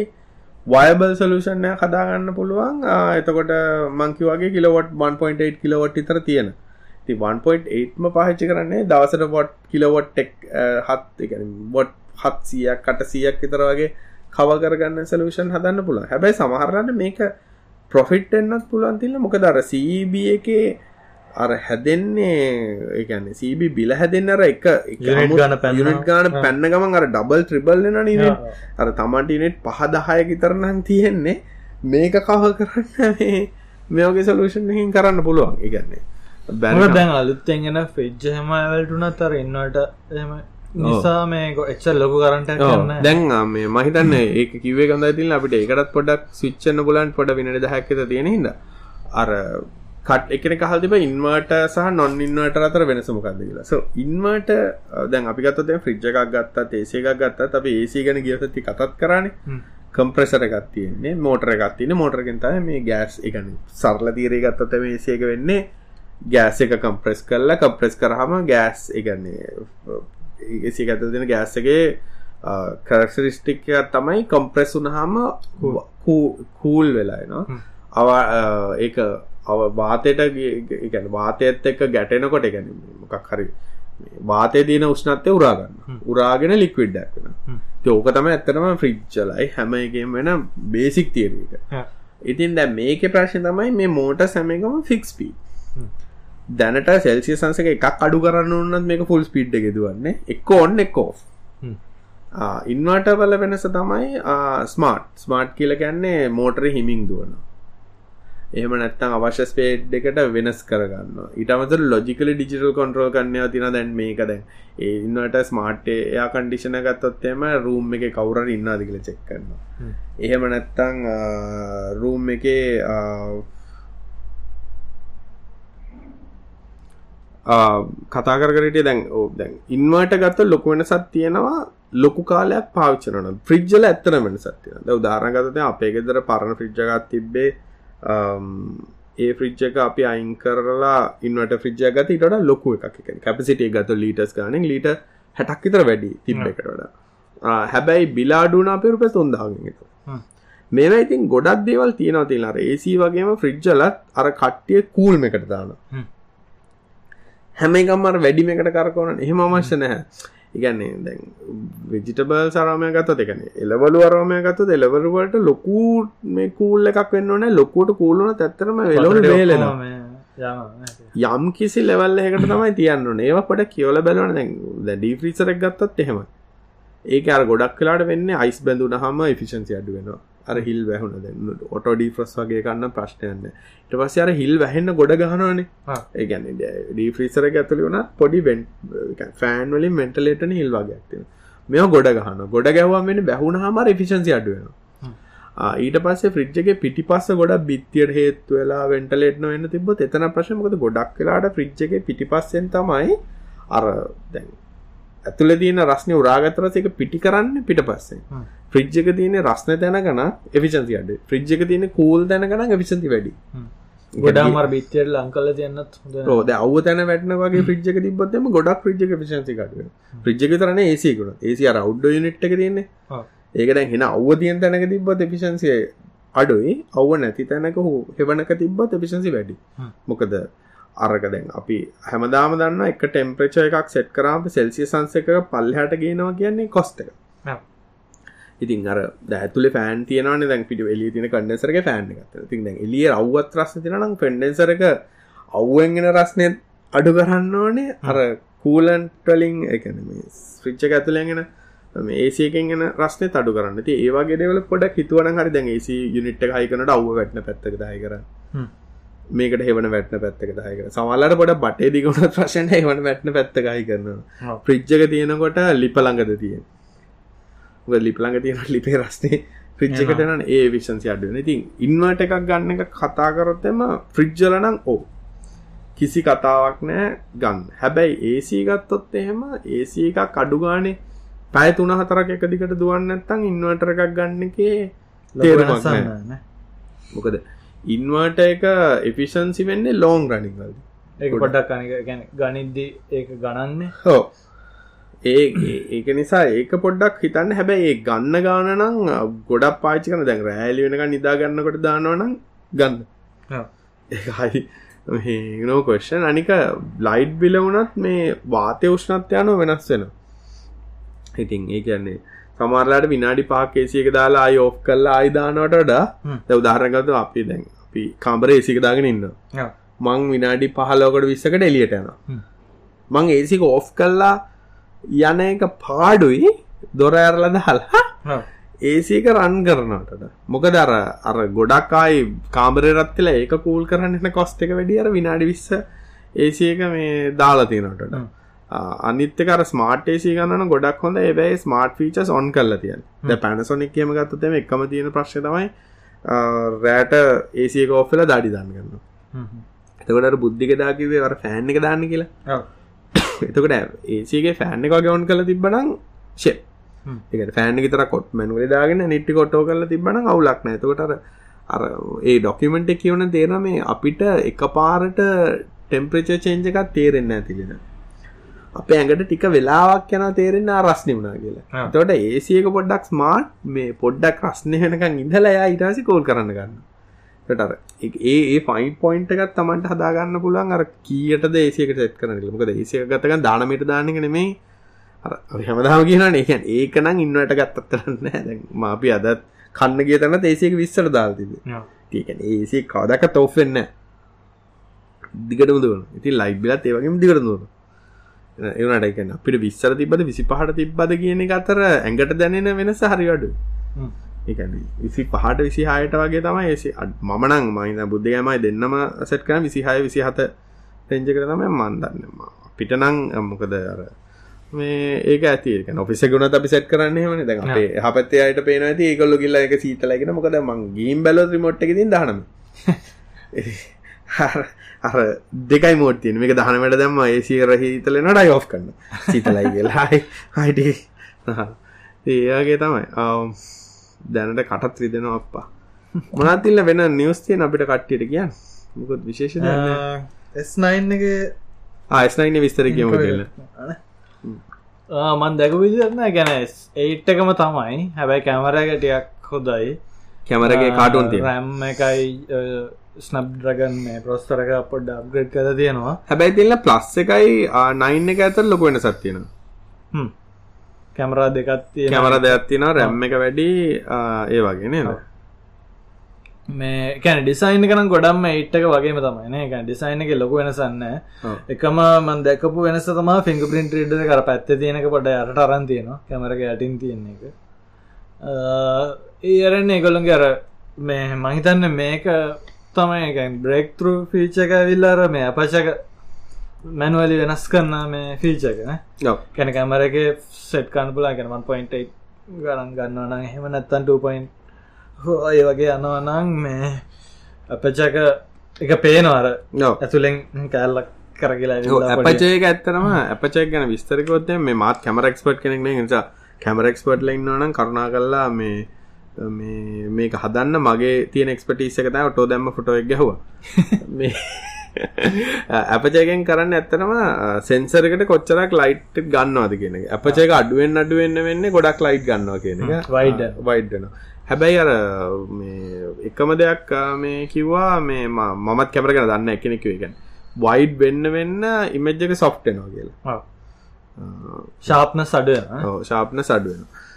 වයබල් සොලියුෂන් එකක් හදාගන්න පුළුවන් එතකොට මං කිව්වාගේ කිලෝවොට් 1.8 කිලෝවොට් විතර තියෙන. ඉතින් 1.8ම පාවිච්චි කරන්නේ දවසට වොට් කිලෝවොට් එක 7 ඒ කියන්නේ වොට් 700ක් 800ක් විතර වගේ කව කරගන්න සොලියුෂන් හදන්න පුළුවන්. හැබැයි සමහරවිට මේක ප්‍රොෆිට් එන්නත් පුළුවන් තිල්ල මොකද අර CB එකේ අර හැදෙන්නේ ඒකන්න CB බිල හැදෙන්න අර එක ගන පැනිට ගාන පැන්න ගමන් අර ඩබල් ත්‍රිබල් න නන අර තමන්ටිනෙට් පහදහය විතරනම් තියෙන්නේ. මේක කව කරන්න මේෝගේ සලූෂන් කරන්න පුළුවන්. ඉගන්නේ බැන දැන් අලුත්තෙන්ගෙන ෆෙජ්ජ හැමවල්ටුනත් අර එන්නට එම නිසා මේ එච්ච ලොකු කරට දැන් මේ මහිතන්න ඒ කිවේ කඳ තිල් අපිට එකටත් පොඩක් සිච්චන්න පුලන් පොඩ විනට හැක්කත තියෙන හිද අර කට එකන කහල් තිබ ඉන්වට සහ නොන් ඉන්නවට අතර වෙනසමකක්ද කියලා. සෝ ඉන්වට දැන් අපි ගත්ත ෆ්‍රිජ් එකක් ගත්තා ඒසේ එකක් ගත්තා අප ඒසි ගැන ගියතති කතත් කරන්න කම්ප්‍රෙසර එකක් තියෙන්නේ මෝටර එකක් තියෙන මෝටරගෙන් තමයි මේ ගෑස් එකන සරල තීරය ගත්තත මේ ඒසේක වෙන්නේ. ගෑස් එක කම්ප්‍රෙස් කරලා කම්ප්‍රෙස් කරහම ගෑස් එකන්නේ එසි ඇත දෙන ගෑස්සගේ කරක්ෂරිස්ටික් තමයි කම්ප්‍රෙස් වුනහම කූල් වෙලානවා අවා ඒක අව වාතයට ගැන වාතයත් එක්ක ගැටෙනකොට ගැන මොකක් හරි වාතය දීන උෂ්නත්ය උරාගන්න උරාගෙන ලික්විඩ්ඩක් වෙන ඕක තම ඇත්තනම ෆ්‍රිච්චලයි හැම එකෙන් වෙන බේසික් තියරක ඉතින් දැ මේක ප්‍රශ්න තමයි මේ මෝට සැමකම ෆික්ස්පී දැනට සෙල්සිය සංසක එකක් අඩු කරන්න උන්නත් මේක ෆුල් ස්පීඩ් එක දුවන්නේ එක්ක ඔන්න එක්කෝ ඉන්වට වල වෙනස තමයි ස්මාර්ට් ස්මාර්ට් කියල ගැන්නේ මෝටර හිමින් දුවන එහම නැත්තම් අවශ්‍ය ස්පේඩ් එකට වෙනස් කරගන්න ඉටමත ලොජිකල ඩිජිටල් කොන්ට්‍රෝල් කන්නය තින දැන් මේක දැන් ඒ ඉන්නට ස්මාර්ට් එයා කන්ඩිෂන ගත්තොත්තේම රූම් එක කවුර ඉන්නාද කියල චෙක් කරන්න එහෙම නැත්තං රූම් එක කතා කරට දැන් ඕ දැන් ඉන්වට ගත්ත ලොක වෙනසත් තියෙනවා ලොකු කාලයක් පාවිච්චනන ෆ්‍රිජ්ජල ඇත්තන වෙනසත් තියෙන ද උදාරගතය අපේ ගෙදර පරණ ෆ්‍රිජ්ජගත් තිබ්බේ ඒ ෆ්‍රිජ් එක අපි අයින් කරලා ඉන්නට ෆ්‍රිජ්ජ ගත ඉට ලොකු එකක් කැපසිටිය ගත ලීටස් ගානෙන් ලීට හැටක් විතර වැඩි තිබ එකට වඩා. හැබැයි බිලාඩුන අප රුප තුන්දාගෙනට මේම ඉතින් ගොඩක් දේවල් තියෙනවා තිලාර ඒසි වගේම ෆ්‍රිජ්ජලත් අර කට්ටිය කූල්ම එකට දාන හැම එකම්මර වැඩිම එකට කරකවන එහෙම අවශ්‍ය නැහැ. ඉගන්නේ දැන් විජිටබල් සරමය ගත්ත එකන එලවලු අරමය ගත්ත එලවරුවට ලොකු මේ කූල් එකක් වෙන්න ඕන ලොකුට කූලුන තැත්තරම වෙලො වේලෙන යම් කිසි ලෙවල් එකට තමයි තියන්න ඒවා පොට කියවල බැලවන දැ ඩීෆ්‍රීසරක් ගත්තත් එහෙම ඒක අර ගොඩක් කලාට වෙන්න අයිස් බැඳුන හම ෆිෂන්සි අඩු වෙනවා අර හිල් වැහුණ. දැන්න ඔටෝ ඩීෆ්‍රස් වගේ කන්න ප්‍රශ්නයන්න ට පස්ස අර හිල් වැහෙන්න ගොඩ ගහනවනේ. ඒගැන ඩීෆ්‍රීසර ඇතුලි වුණ පොඩි ෆෑන් වලින් මෙන්ටලේටන හිල් වගේ ඇතින මෙ ගොඩ ගහන ගොඩ ගැවම් වෙන බැහුණ හම. ෆිෂන්සි අඩුවෙන ඊට පස්සේ ෆ්‍රිජ්ගේ පිටි පස්ස ගොඩ බිත්තියට හේතු වෙලා වෙන්ටලේට්න වෙන්න තිබ එතන ප්‍රශ්මකද ගොඩක් වෙලාට ෆ්‍රිජ්ගේ පිටි පස්සෙන් තමයි අර දැන් ඇතුළ තියෙන රස්නය උරාගතරසක පිටි කරන්න පිට පස්සේ ෆ්‍රිජ්ජක තියෙන රස්න තැනගන එවිචන්ති අඩ ෆ්‍රිජ්ජක තියෙන කූල් තැනගන එවිසන්ති වැඩි. ගොඩාමර බිත්තියට ලංකල තියන්නත් රෝද අව් තැන වැටන වගේ ෆ්‍රිජ්ජක තිබත්ම ගොඩක් ්‍රිජ්ජක පිසන්සි කටුව ෆ්‍රිජ්ජක තරන ඒසිකුණ ඒසි අර අව්ඩ නිට්ක තියන්නේ. ඒකද හෙන අව්ව තියන් තැනක තිබත් එපිසන්සිය අඩුයි. අව්ව නැති තැනක හෝ හෙවනක තිබ්බත් එපිසන්සි වැඩි. මොකද අරක දැන් අපි හැමදාම දන්න එක ටෙම්ප්‍රච එකක් සෙට් කරාම සෙල්සිය සංසක පල්හට ගේනවා කියන්නේ කොස්ට එක ඉතින් අර දැතුල ෆෑන් තියනන දැන් පිට එලිය තින කන්නසරක ෆෑන් එකත. ති දැන් එලිය අව්වත් රස්න තිනනම් ෆෙන්ඩෙන්සරක අව්ුවෙන්ගෙන රස්නය අඩු කරන්න ඕනේ. අර කූලන්ටලින් එකන ස්්‍රිච්ච ඇතුලගෙන ඒසිකෙන් රස්න තඩු කරන්න. ති ඒවාගේ දෙවල පොඩක් හිතුවන හරි දැන් ඒසි යුනිට් හයිකනට අව්ව වැටන පැත්තක දාය කරන්න. මේකට හෙවන වැටන පැත්තක දායක සමල්ලට පොඩ බටේ දිගුණ ප්‍රශන හෙවන වැටන පැත්තකයි කරනවා. ප්‍රිච්ජක තියෙනකොට ලිපළඟද තියෙන ලිපළඟ තියෙන ලිපේ රස්නේ ෆ්‍රිච්ජකටන ඒ විශන්සි අඩුවන ඉතින් ඉන්වට එකක් ගන්න එක කතා කරොත්තෙම ෆ්‍රිජ්ජලනං ඕ. කිසි කතාවක් නෑ ගන්න. හැබැයි ඒසී ගත්තොත් එහෙම ඒසී එකක් අඩුගානේ පැය තුන හතරක් එක දිකට දුවන්න නැත්තං ඉන්වර්ටර එකක් ගන්න එකේ තේරුමක් මොකද ඉන්වර්ට එක එෆිෂන්සි වෙන්නේ ලෝන් රනිින් වල ඒ ගැන ගනිද්දී ඒ ගණන්න. හෝ ඒ ඒක නිසා ඒක පොඩ්ඩක් හිතන්න. හැබැයි ඒ ගන්න ගාන නම් ගොඩක් පාචි කන දැන් රෑලි වෙනක නිදාගන්නකොට දානවනම් ගන්න. ඒහයි නෝ කොෂන් අනික ලයිට් බිල වුනත් මේ වාතය උෂ්ණත්යනෝ වෙනස් වෙන ඉතින් ඒ කියන්නේ සමරලාට විනාඩි පාකේසියක දාලා අයි ඔෆ් කල්ලා අයිදානට වඩා ද උදාහරගත අපි දැන් අපි කාම්බර ඒසික දාගෙන ඉන්න මං විනාඩි පහලෝකට විස්සකට එලියට යන මං ඒසික ඔෆ් කල්ලා යන එක පාඩුයි දොර ඇරල දහල්හා ඒසික රන් කරනටට මොකද අර අර ගොඩක්කායි කාමරය රත්තිල ඒක කූල් කරන්න කොස්ට එක වැඩිය අර විනාඩි විස්ස ඒසික මේ දාලා තියෙනටට අනිත්තකර ස්මාර්ටේසි ගන්න ගොඩක් හොඳ. ඒබයි ස්මාර්ට් ෆීචස් ඔන් කල්ල තියන් ද පැනසොනික් කියම ගත්තතම එකම තියෙන ප්‍රශ්න තමයි රෑට ඒසික ඔෆ්ල දඩි දන්න ගන්න එතකොට බුද්ධික දාකිවේ වර ෆෑන් එක දාන්න කියලා එතකොට ඒසිගේ ෆෑන් එක ගවුන් කල තිබ්බනම් ෂෙ එක ෆෑන් තර කොට් මැනුවල දාගෙන නිට්ටි කොටෝ කල තිබන අවුලක් නෑතකොට අර ඒ ඩොකිමෙන්ට් එක කියවන තේර මේ අපිට එක පාරට ටෙම්ප්‍රච චේන්ජ එකක් තේරෙන්න ඇතිලෙන අපේ ඇඟට ටික වෙලාවක් යන තේරෙන්න රස්නි වුණා කියලා. තොට ඒසියක පොඩ්ඩක් ස්මාර්ට් මේ පොඩ්ඩක් රස්නය වෙනකං ඉඳලයා ඉටසි කෝල් කරන්න ගන්න ටර ඒ පයින් පොයින්ට එකත් තමන්ට හදාගන්න පුළුවන් අර කීයට දේසියක සෙත් කරන මොකද ඒසිය ගතක දානමට දානක නෙමේ හැමදාම කියන ඒකන් ඒකනම් ඉන්නට ගත්තත් කරන්න මාපි අදත් කන්න ගිය තන්න ඒසියක විස්සට දාල්තිද ඒකන ඒසේ කවදක තෝෆෙන්න දිගටම දුවන ඉතින් ලයිබ්බිලත් ඒවගේම දිගට දුවන ඒනට එකන අපිට විස්සර තිබද විසි පහට තිබ්බද කියන අතර ඇඟට දැනෙන වෙනස හරිවඩු එකන විසි පහට විසි හයට වගේ තමයි ඒසි මනං මයින බුද්ධයමයි දෙන්නම සෙට් කන විසිහය විසි හත තෙන්ජ කර තමයි මන්දන්නම පිටනං මොකද අර මේ ඒක ඇති. ඔෆිස ගුණ අපි සෙට් කරන්න හමන දැ අපේ හපත්තේ අයට පේන ඇති. ඒකොල්ලු කිල්ල එක සීතලගෙන මොකද මං ගීම් බැලෝ රිමොට් එක තින් දහනම. අර දෙකයි මෝටතියන මේක දහනමට දැම්ම ඒසිර හිතලෙනට අයි ඔෆ් කන්න සිතලයි කියලායි හයිට. ඒයාගේ තමයි දැනට කටත් රිදෙනවා අප්පා. මොනතිල්ල වෙන නිවස්තියන අපිට කට්ටියට කියන්න? මොකොත් විශේෂ එස්නයින් එක ආස්නයින විස්තර කියම කියල. මන් දැක විදිරන්න ගැන ඒට්ටකම තමයි. හැබැයි කැමරගටියක් හොදයි කැමරගේ කාටුන් රැම් එකයි ස්නබ් ්‍රගන් මේ ප්‍රස්තරක පොඩ් අප්ග්‍රඩ් කර තියෙනවා. හැබැයි තිල්ල ප්ලස් එකයි නයින් එක ඇතර ලොක වෙන සත්තියෙන කැමරා දෙකත්තිය කැමර දෙයක්ත්තින රැම් එක වැඩි ඒ වගේ නේද? මේ කැන ඩිසයින් කන ගොඩම් ඒට්ක වගේ තමයින එක ඩිසයින් එක ලොක වෙනසන්න එකම මන් දැකපු වෙනස තම ෆිංග පින්ට රිඩ කර පැත්ත තියෙනක පොඩ අරට අරන් තියෙනවා. කැමරක යටින් තියෙන එක. ඒරන්නේ ඒගොල්ලන්ගේ අර මේ මහිතන්න මේක තමයි බ්‍රෙක්තරු ෆීච එක විල්ලාර මේ අපචක මැනුවලි වෙනස් කරන්න මේ ෆීචකන කැන කැමරගේ සෙට් කන්න පුලා ගැනමන් පොයින්ට ගරන් ගන්නවන එහෙම නැත්තන් 2පොයින් ඔය වගේ යනවනං මේ අපචක එක පේනවර ඇතුළෙන් කෑල්ලක් කරගලා අපචයක ඇත්තරම අපචක් ගැන විස්තරිකොත්තය මේ මාත් කැමරක්ස්පට් කෙනෙක් නිසා කැමරක්ස්පට් ලයින්නවනම් කරුණා කල්ලා මේ මේ මේක හදන්න මගේ තියෙන එක්ස්පටිස් එක තම ටෝ දැම්ම ෆොටෝ එක ගැහවා. මේ අපචයකෙන් කරන්න ඇත්තනම සෙන්සරකට කොච්චරක් ලයිට් ගන්නවාද කියන අපචයක අඩුවෙන් අඩුවෙන්න වෙන්න ගොඩක් ලයිට් ගන්නවා කියන එක. වයිඩ වයිඩ්න හැබැයි අර එකම දෙයක් මේ කිව්වා මේ මමත් කැමර කන දන්න එකනෙක එකන් වයිඩ් වෙන්න වෙන්න ඉමජ්ජක සොෆ්ටනවා කියලා. ශාප්න සඩ ශාප්න සඩුවෙනවා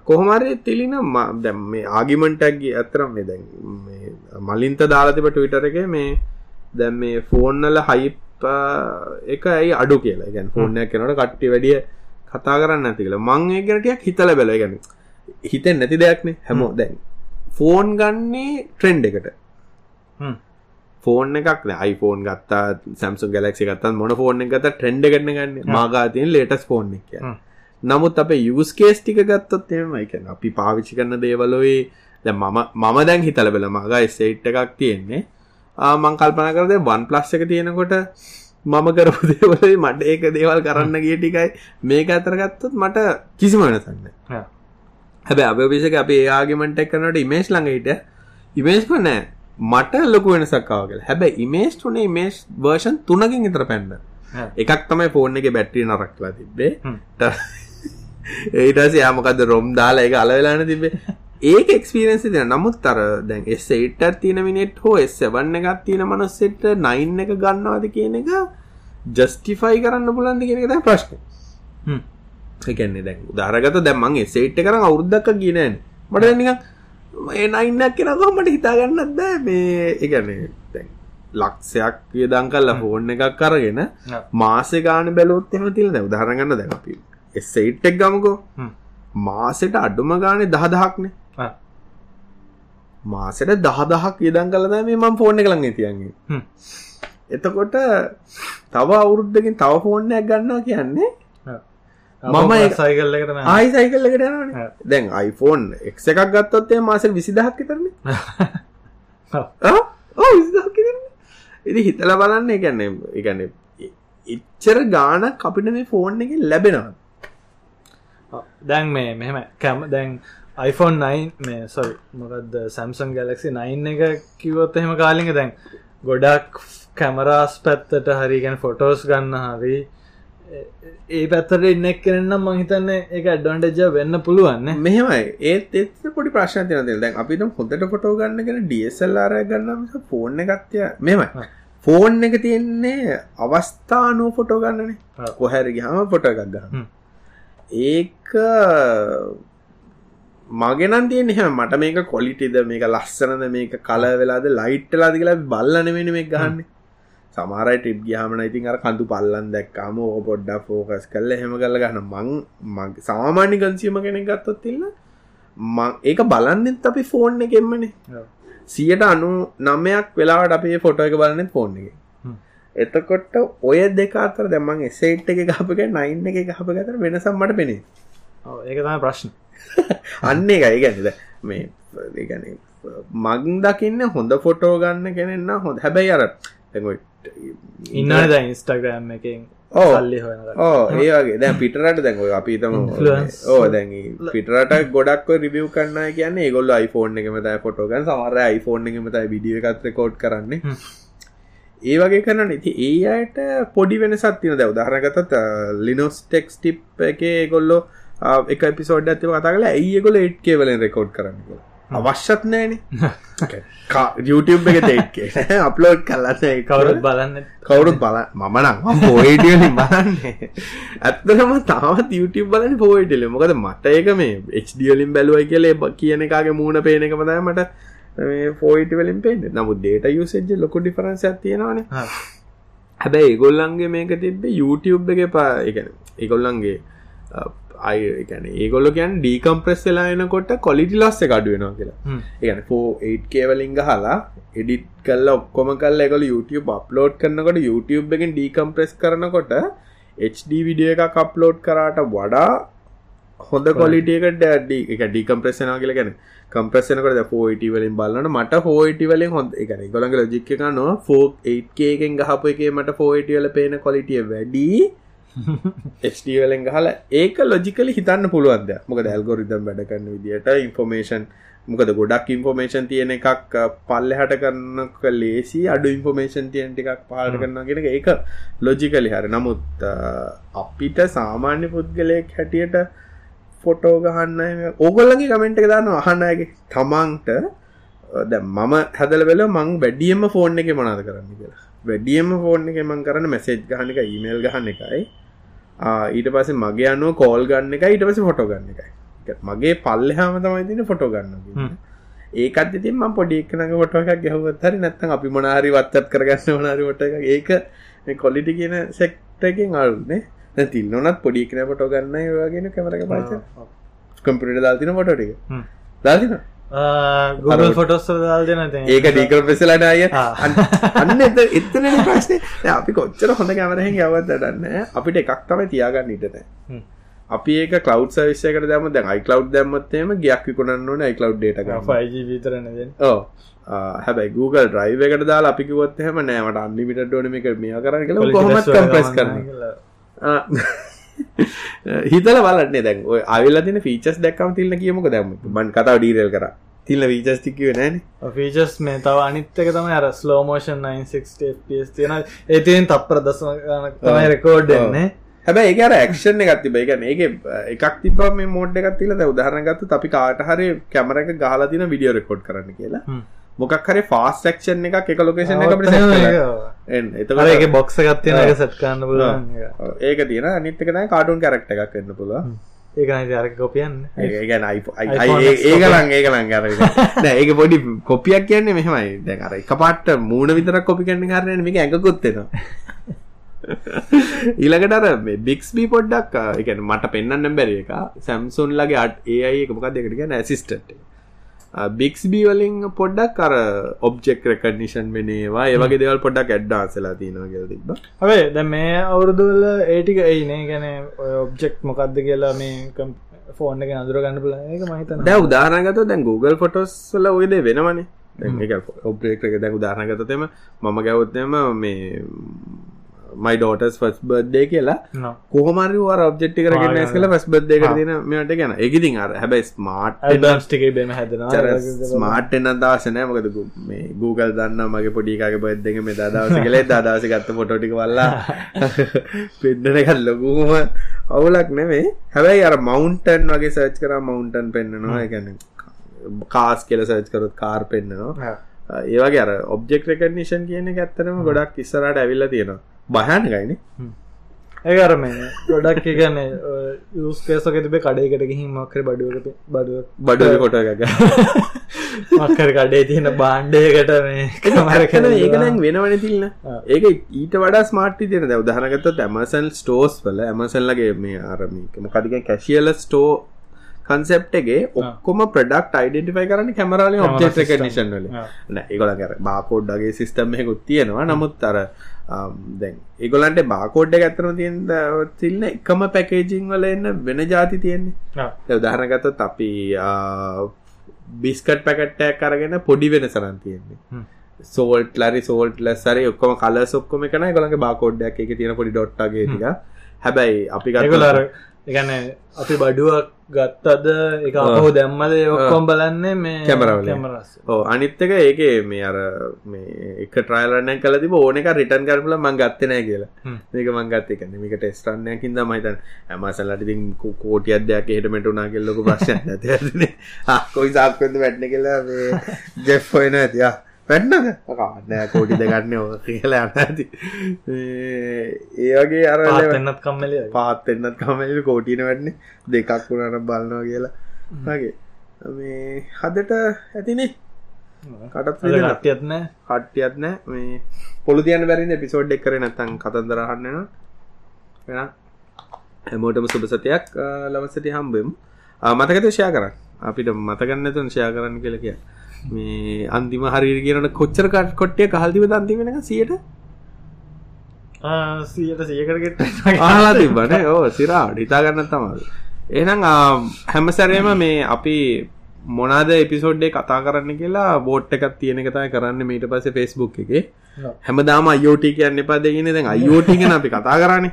කොහොමරි තිලින දැම් මේ ආගිමන්ටක්ගේ ඇතරම් මේ දැන් මලින්ත දාලතිබට විටර එක මේ දැම් මේ ෆෝන්නල හයිප් එක ඇයි අඩු කියලා. ගැන් ෆෝර්නයක් කෙනට කට්ටි වැඩිය කතා කරන්න ඇති කියලා. මං ඒගනටයක් හිතල බැල ගැන හිතෙන් නැති දෙයක්නේ. හැමෝ දැන් ෆෝන් ගන්නේ ට්‍රෙන්ඩ් එකට. ෆෝන් එකක් iPhoneෆෝන් ගත්තා සැම්සු ගලක්සි ගත්තන් මොන ෆෝන් එක ගත ට්‍රෙන්ඩ් ගන්න. ගන්න මාගාතියෙන් ලේටස් ෆෝන් එක නමුත් අප යස් කේස් ටික ගත්තොත් එම එකන අපි පාවිච්චි කරන දේවලොයි දැ මම මම දැන් හිතල බෙල මග සේට් එකක් තියෙන්නේ මං කල්පන කරද වන් ප්ලස් එක තියෙනකොට මම කරපු දේවලයි මට ඒක දේවල් කරන්න ගිය ටිකයි. මේක අතර ගත්තොත් මට කිසිම වෙනසන්න හැබැ අපිසික අප ඒයාගමට එක්කනට ඉමේස් ළඟහිට ඉමේස් කොනෑ මට ලොකු වෙනසක්කාවගල හැබැ ඉමේස් තුනේ මේස් වර්ෂන් තුනකින් ඉතර පැන්න. එකක් තමයි ෆෝන් එක බැට්ටිය නරක්ලා තිබ්බේ ඒටස යාමකද රොම් දාලා එක අලවෙලාන තිබේ ඒක එක්ස්පිරන්සි දෙන නමුත් තර දැන් එස්සයිට තියන මිනිට් හෝ එස්සවන්න එකත් තියෙන මනස්සෙට නයින් එක ගන්නවාද කියන එක ජස්ටිෆයි කරන්න පුලන්ද කියෙන ද ප්‍රශ්න. එකන්නේ දැන් උදාරගත දැම්මන් එසේට් කරන අවුරුද්දක් කියනෑන මට නික ඒ නයින්නක් කෙනකෝ මට හිතාගන්නත් බෑ. මේ එකන්නේ දැන් ලක්ෂයක් වියදං කල්ල ෆෝන් එකක් කරගෙන මාසෙ ගාන බැලොත් එම තිල් දැ උදාරගන්න දැකපි එස්සයිට්ටෙක් ගමකෝ. මාසෙට අඩුම ගානේ දහදහක්නේ මාසෙට දහදහක් ඉදන් කලද මේ මම ෆෝර්න කළඟ තියන්ගේ එතකොට තව අවුරුද්ධකින් තව ෆෝර්නයක් ගන්නවා කියන්නේ මම සයිකල්ලකට ආයි සයිකල්ලකට යන දැන් iPhoneෆෝන් එක් එකක් ගත්තොත්තේ මාස විසිදහක් කරන්නේ ඕ විසිදහක් ඉදි හිතල බලන්න එකන්නේ එකන්නේ එච්චර ගාන අපිට මේ ෆෝන් එක ලැබෙනවා දැන් මේ මෙහෙම කැම දැන් iPhone 9 මේ සොරි මොකද සැම්සන් ගලක්සි 9 එක කිවොත් එහෙම කාලිග දැන් ගොඩක් කැමරාස් පැත්තට හරිගැන ෆොටෝස් ගන්න හරි ඒ පැත්තට එන්නෙක් කෙනන්නම් මහිතන්න එක ඇඩ්ඩොන්ටජ වෙන්න පුළුවන්න මෙහෙමයි. ඒත් එත් පොඩි ප්‍රශ්නතින දෙල් දැන් අපිට හොඳට ෆොටෝ ගන්න ගෙන ඩියසල්ලාර ගන්න ෆෝර්න එකත්ය මෙමයි ෆෝන් එක තියෙන්නේ අවස්ථානුව ෆොටෝ ගන්නනේ. කොහැරි හම ෆොට එකක් ගන්න ඒක මගෙනන් තියෙන මට මේක කොලිටිද මේක ලස්සනද මේක කල වෙලාද ලයිට්ටලාද කියලා බල්ලන වෙන මේ ගන්න සමාරයි ටිප් ගහමන ඉතින් අර කඳු පල්ලන් දැක්කාම ඕ පොඩ්ඩ ෆෝකස් කල්ල හෙම කල්ල ගන්න. මං සාමාන්‍ය ගන්සීම කෙනෙක් ගත්තොත් තිල්න්න ඒක බලන්නෙත් අපි ෆෝන් එකෙන්මනේ. සියට අනු නමයක් වෙලාට අපේ ෆොටෝ එක බලන්නෙත් ෆෝන් එක එතකොට ඔය දෙක අතර දැමන් එසේට් එක ගහපක නයින් එක ගහප ගතර වෙනසම් මට පෙනේ ඒක තම ප්‍රශ්න. අන්න එකයි ගැනද මේ ගැන මගින් දකින්න හොඳ ෆොටෝ ගන්න කෙනෙන්න හොඳ. හැබැයි අර ඉන්න ද ඉන්ස්ටග්‍රම් එකින් ඒගේ දැ පිටරට ඔය අපි තම ඕ දැන් පිටරට ගොඩක් රිවියව් කරන්න කියන්න ගොල්ල iPhoneෆෝන් එක මතයි ෆොටෝගන් සමර iPhoneෆෝන් එක මතයි විඩිය එකත් කෝඩ් කරන්නේ ඒ වගේ කරන්න ඉති ඒ අයට පොඩි වෙන සත්තින දැව දහරගතත් ලිනොස් ටෙක්ස් ටිප් එක ගොල්ලෝ එක පිසෝඩ් ඇතිව කතා කල ඒගොල එට්කේ වලින් රෙකෝඩ් කරන්න අවශ්‍යත් නෑන. YouTube එක තේක්කේ අප්ලෝඩ් කල්ලන්න කවුරුත් බලන්න කවුරුත් බල මමනම් පෝයිටියලින් බලන්නේ. ඇත්තනම තාවත් YouTube බලන්න පෝයිටල මොකද මට ඒක මේ එ්ඩියලින් බැලුවයි කියලේ කියන එකගේ මූුණ පේන එක මට ෆෝයිට වලින් පෙන්න්න නමුත් දේට යුසෙජ් ලොකු ඩිෆරන්ස තියෙනවාන. හැබැයි ඒගොල්ලන්ගේ මේක තිබේ YouTube එක පා එකන ඒගොල්ලන්ගේ අයගැන ඒගොල්ල කියන් ඩීකම්ප්‍රෙස් වෙලා එනකොට කොලිටි ලස්ස කඩුවෙනවා කියලා. ඒගැන ෆෝ 8 කේවලින් හලා එඩිට් කල්ල ඔක්කොම කල් එකල YouTube අප්ලෝඩ් කරනකොට YouTube එකෙන් ඩීකම්ප්‍රෙස් කරනකොට HD විඩිය එක කප්ලෝඩ් කරාට වඩා හොඳ කොලිටියකට ඩ එක ඩිකම්ප්‍රෙස්සනා කියල ගැන කම්ප්‍රෙස්සනකට පෝයිට වලින් බලන්න මට හෝයිට වලින් හොඳ එක ගොළඟ ලජික් එක නවා ෆෝ 8කේකෙන් ගහපු එක මට ෆෝයිට වල පේන කොලිටිය වැඩී. ස්ටවලෙන් ගහල ඒක ලොජිකලි හිතන්න පුළුවන්ද මොක ඇල්ගොරිදම් වැඩ කරන්න විදිට ඉන්ෆෝමේෂන් මොකද ගොඩක් ඉන්ෆෝමේෂන් තියෙන එකක් පල්ල හට කරන්න ලේසි අඩු ඉන්ෆෝමේෂන් තියෙන එකක් පාල කරන්න කියෙන ඒක ලොජිකලි හරි. නමුත් අපිට සාමාන්‍ය පුද්ගලයෙක් හැටියට ෆොටෝ ගහන්න ඕගොල්ලගේ කමෙන්ට් එක දාන්න අහන්නගේ තමන්ට ද මම හැදල වෙල මං වැඩියම ෆෝන් එක මනාද කරන්න කියලා. වැඩියම ෆෝන් එක මං කරන්න මැසේජ් ගහන එක ඊමේල් ගහන්න එකයි. ඊට පස්සේ මගේ අනුව කෝල් ගන්න එක ඊට පස්සේ ෆොටෝ ගන්න එකයි. මගේ පල්ලෙහාම තමයි තියෙන ෆොටෝ ගන්න ඒකත් ඉතින් මම පොඩි එකනක ෆොටෝ එකක් ගැහුවත් හරි නැත්නම් අපි මොන හරි WhatsApp කරගන්න මොන හරි ෆොටෝ එකක්. ඒක මේ ක්වොලිටි කියන සෙක්ටර් එකෙන් අල්නේ දැන් තින්නොනත් පොඩි එකන ෆොටෝ ගන්න ඒ වගේන කැමරා එක පාවිච්චි. කම්පියුටර් දාලා තියෙන ෆොටෝ ටික. දාලා තියෙනවා ගුගල් ෆොටොස් දාල් දෙන. ඒක ඩීකල් පෙසලට අය අන්න එත එත්තන ප්‍රශ්නය අපි කොච්චර හොඳ කැමරහෙන් යවත් දන්න අපිට එකක් තමයි තියාගන්න ඉටන අපි ඒක කලව් සවිස්සයකට දම දැන් අයිකලව් දැම්මත්තේම ගයක් විකුණන්න ඕන අයිකලව් ඩේට විතරන ඕ හැබයි Google ්‍රයිව එකට දාලා අපිකිවොත් හෙම නෑමට අන්ලිමිට ඩෝනම එක මිය කරන්න කළ කොහොමත් කම්පස් කරන හිතල බලන්නේ දැන් ඔය අවිල්ල තින ෆීචස් දැක්කම තිල්න්න කියමක දැම බන් කතාව ඩීරල් කර. තිල්ල වීචස් ටිකිව නෑන. ෆීචස් මේ තව අනිත්තක තම අර ස්ලෝමෝෂන් 9ps තියෙන. ඒතියෙන් තප්පර දසම තමයි රෙකෝඩ් එන්නේ හැබැ ඒ අර ක්ෂණ එකත් තිබ එකන ඒ එකක් තිබ මේ මෝඩ් එකත් තිල උදාහරනගත්තු අපි කාට හරි කැමර එක ගහලා තින විඩියෝ රෙකෝඩ් කරන්න කියලා මොකක් හරි ෆාස් ක්ෂන් එකක් එක ලොකේෂන් එක එතකට ඒක බොක්ස ගත්තින එක සට්කන්න පුල ඒක. තියෙන අනිත්තකන කාටුන් කරක්ට එකක් එන්න පුළුව ඒක අර කොපියන්න ඒගැන ඒගලන් ඒගලන් ගර ඒක පොඩි කොපියක් කියන්නේ මෙහමයි. දැන් අර එක පාට මූුණ විතරක් කොපි කන්න කරන මේක ඇඟකොත්තෙනවා ඊළඟට අර බික්ස්බී පොඩ්ඩක් එක මට පෙන්න්න බැරි එක. සැම්සුන් ලගේ අට ඒ අයි එක මොකක් දෙකට ගැන ඇසිස්ටට බික්ස්බී වලින් පොඩ්ඩක් අර ඔබ්ජෙක් රෙකඩනිෂන් වෙනේවා. ඒවගේ දෙවල් පොඩ්ඩක් ඇඩ්ඩාසලා තිනවා කියල තිබ හේ ද මේ අවුරුදුල ඒටික ඒනේ ගැන ඔබ්ජෙක්් මොකක්ද කියලා මේ ෆෝන් එක අදුර ගන්න පුල එක මහිත දැ උදාහනගත දැන් Google ෆොටොස් වල ඔයද වෙනවනේ. ඔබ්ෙක් එක. දැන් උදාහනගතතම මම ගැවත්තම මේ මයි ඩෝටස් ෆස් බර්ඩ්ඩේ කියලා. කොහමරි වර ඔබ්ජෙක්්ි කරගෙන ස් කල ෆස් බද් එක තින මෙට ගැන. එකඉතින් අර හැබයි ස්මාර්ට් ටික බෙම හැදෙන ස්මාර්ට් එන්න දවසනෑ මොකද මේ Google දන්න මගේ පොඩිකාගේ බද්දක මේ දදවස කලේ දදවස ගත්ත පොටෝටික වල්ලා පෙන්ඩන එකත් ලොකුම අවුලක් නෙවේ හැබැයි අර මවන්ටන් වගේ සර්ච් කර මවන්ටන් පෙන්න්නනවා ගැන කාස් කියල සර්ච් කරොත් කාර් පෙන්න්නනවා ඒවගේ ඔබ්ෙක් රකනිෂන් කියන ඇත්තරම ගොඩක් ඉස්සරට ඇවිල්ල තියෙනවා භයනකයින ඒකර මේ ගොඩක් එකන යස්කේසක තිබේ කඩේකට ගිහින් මක්කර බඩුවකට බඩුව බඩුව කොට එක මක්කර කඩේ තියෙන බාණ්ඩයකට මේ මරකන ඒකනැන් වෙනවන තිල්න්න ඒක ඊට වඩා ස්මාර්ටි තියෙන ද උදහනගත ඇමසල් ස්ටෝස් වල ඇමසල්ලගේ මේ ආරමික මොකදික කැශියල ස්ටෝ කන්සෙප්ටගේ ඔක්කොම ප්‍රඩක්් අයිඩෙන්ටිෆයි කරන්න කැමරල ඔබ්ෙක් රකනිෂන් වල ඒගොලගර බාකෝඩ්ඩගේ සිිස්ටම්මයකුත් තියෙනවා. නමුත් අර දැන් ඒගොලන්ට බාකෝඩ්ඩ ඇත්තන තියෙන් තිල්න්න එකම පැකේජිං වල එන්න වෙන ජාති තියෙන්නේ. උදාහරනගත අපි බිස්කට් පැකට්ටයක් කරගෙන පොඩි වෙන සරන් තියෙන්නේ සෝල්ට ලරි සෝල්ට ලස්සරි ඔක්කොම කල සොක්කොම කන ගොලගේ බාකෝඩ්ඩක් එක තියෙන පොඩි ඩොට්ටගේ ටික. හැබැයි අපි ගලර එකන අපි බඩුවක් ගත්තද? එක අපහු දැම්මද? ඔක්කොම් බලන්නේ මේ කැමරවල ඕ අනිත්තක ඒක මේ අර මේ එක ට්‍රයිලරන්න කල තිබ ඕනක රිටන් කරපල මං ගත්තනෑ කියලා. මේක මං ගත්ත එක මේක ටෙස්ටරන්නයකින් මයිතන් ඇමසල්ලට ති කෝටිය අදයක් හටමටුනා කෙල්ලොක ප්‍රශ්න ඇතින කොයි සාක්කොද වැට්න කියලා ජෙෆ්ොයන ඇතියා පැන්නද? නෑ කෝටි දෙගන්න ඕ කියලා ඇති. ඒවගේ අර එන්නත් කම්මල පාත් එන්නත් කමල කෝටින වැඩන්නේ දෙකක් වුණට බලනවා කියලා. වගේ මේ හදට ඇතිනේ. කටත් කට්ටියත්න කට්ටියත්න මේ පොළු තියන බැරින්න පිසෝඩ් එක් කර නැතන් කතන්දරහන්නන වෙන හැමෝටම සුබ සතියක්. ලවසති හම්බෙම්. මතකත ෂයා කරන්න? අපිට මතගන්නතුන් ෂයා කරන්න කියල කිය මේ අන්තිම හරි කියනට කොච්චර කට කොට්ටිය කහල්තිව දන්තිවෙන සියට? සියට සියකරගෙට ආලා තිබන ඕ සිරා හිතාගන්න තමාද එනම් හැම සැරේම මේ අපි මොනාද එපිසෝඩ්ඩේ කතා කරන්න කියලා බෝට් එකක් තියෙන කතා කරන්න මීට පස ෆෙස්බුක් එක. හැමදාම අයෝට කියන්න එපා දෙගෙන දැන් අයෝට ගැන අපි කතා කරන්නේ.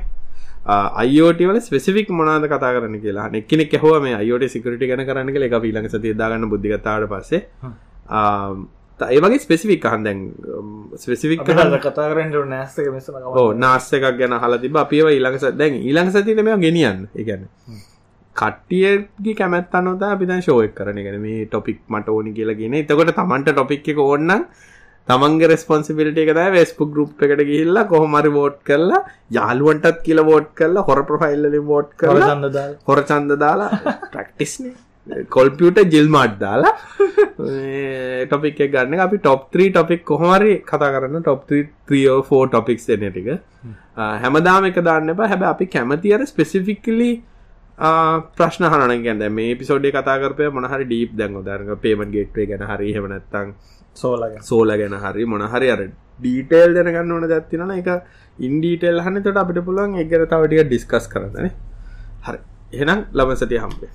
අයෝට වල ස්පෙසිෆික් මොනාද කතා කරන්න කියලා. නෙක්කෙනෙක් හෝ මේ අයෝට සිකරට ගැන කරන්න එක පිලඟ සතිදාගන්න බුද්ධිගතාවට පස්සේ ඒවගේ ස්පෙසිෆික් අහන්දැන් ස්පෙසිෆික් කතා කරන්න නෑස්ක ඕ නාස්ස එකක් ගැන හල තිබ අපිව ඊළඟ දැන් ඊළඟ සතින මේ ගෙනියන්න. එකන කට්ටියගේ කැමැත් අනොත අපිතන් ශෝයක් කරන ගැන මේ ටොපික් මට ඕනි කියලාගෙන එතකොට තමන්ට ටොපික් එක ඕන්න තමන්ගේ රෙස්පොන්සිබිලිට එක දෑ වෙස්පු ගරුප් එකට ගිහිල්ලා කොහොමරි වෝට් කරලා යාළුවන්ටත් කියල වෝට් කරලා හොර ප්‍රෆයිල්ලි වෝට් කරලා හොර චන්ද දාලා ප්‍රක්ටිස්නේ කොල්පියට ජිල්මාට් දාලා ටොපික් එක ගන්න අපි ටොප් 3 ටොපික් කොහමරි කතා කරන්න ටොප් 3ෝ ෆෝ ටොපික්ස් දෙන ටික හැමදාම එක දාන්න එපා. හැබ අපි කැමති අර ස්පෙසිෆික්ලි ප්‍රශ්න හන ගැද මේ පිසෝඩේ කතාකරපය මොනහරි ඩීප් දැන් ොදරක පේමන් ගේට්වේ ගැන හරි හෙමනත්තං සෝල සෝල ගැන හරි මොන හරි අර ඩීටේල් දැනගන්න ඕන දැත්තින එක ඉන්ඩීටෙල් හන්න තොට අපිට පුළුවන් එක්ගර තවටික ඩිස්කස් කරදන හරි. එහෙනම් ලබ සතිය හම්බේ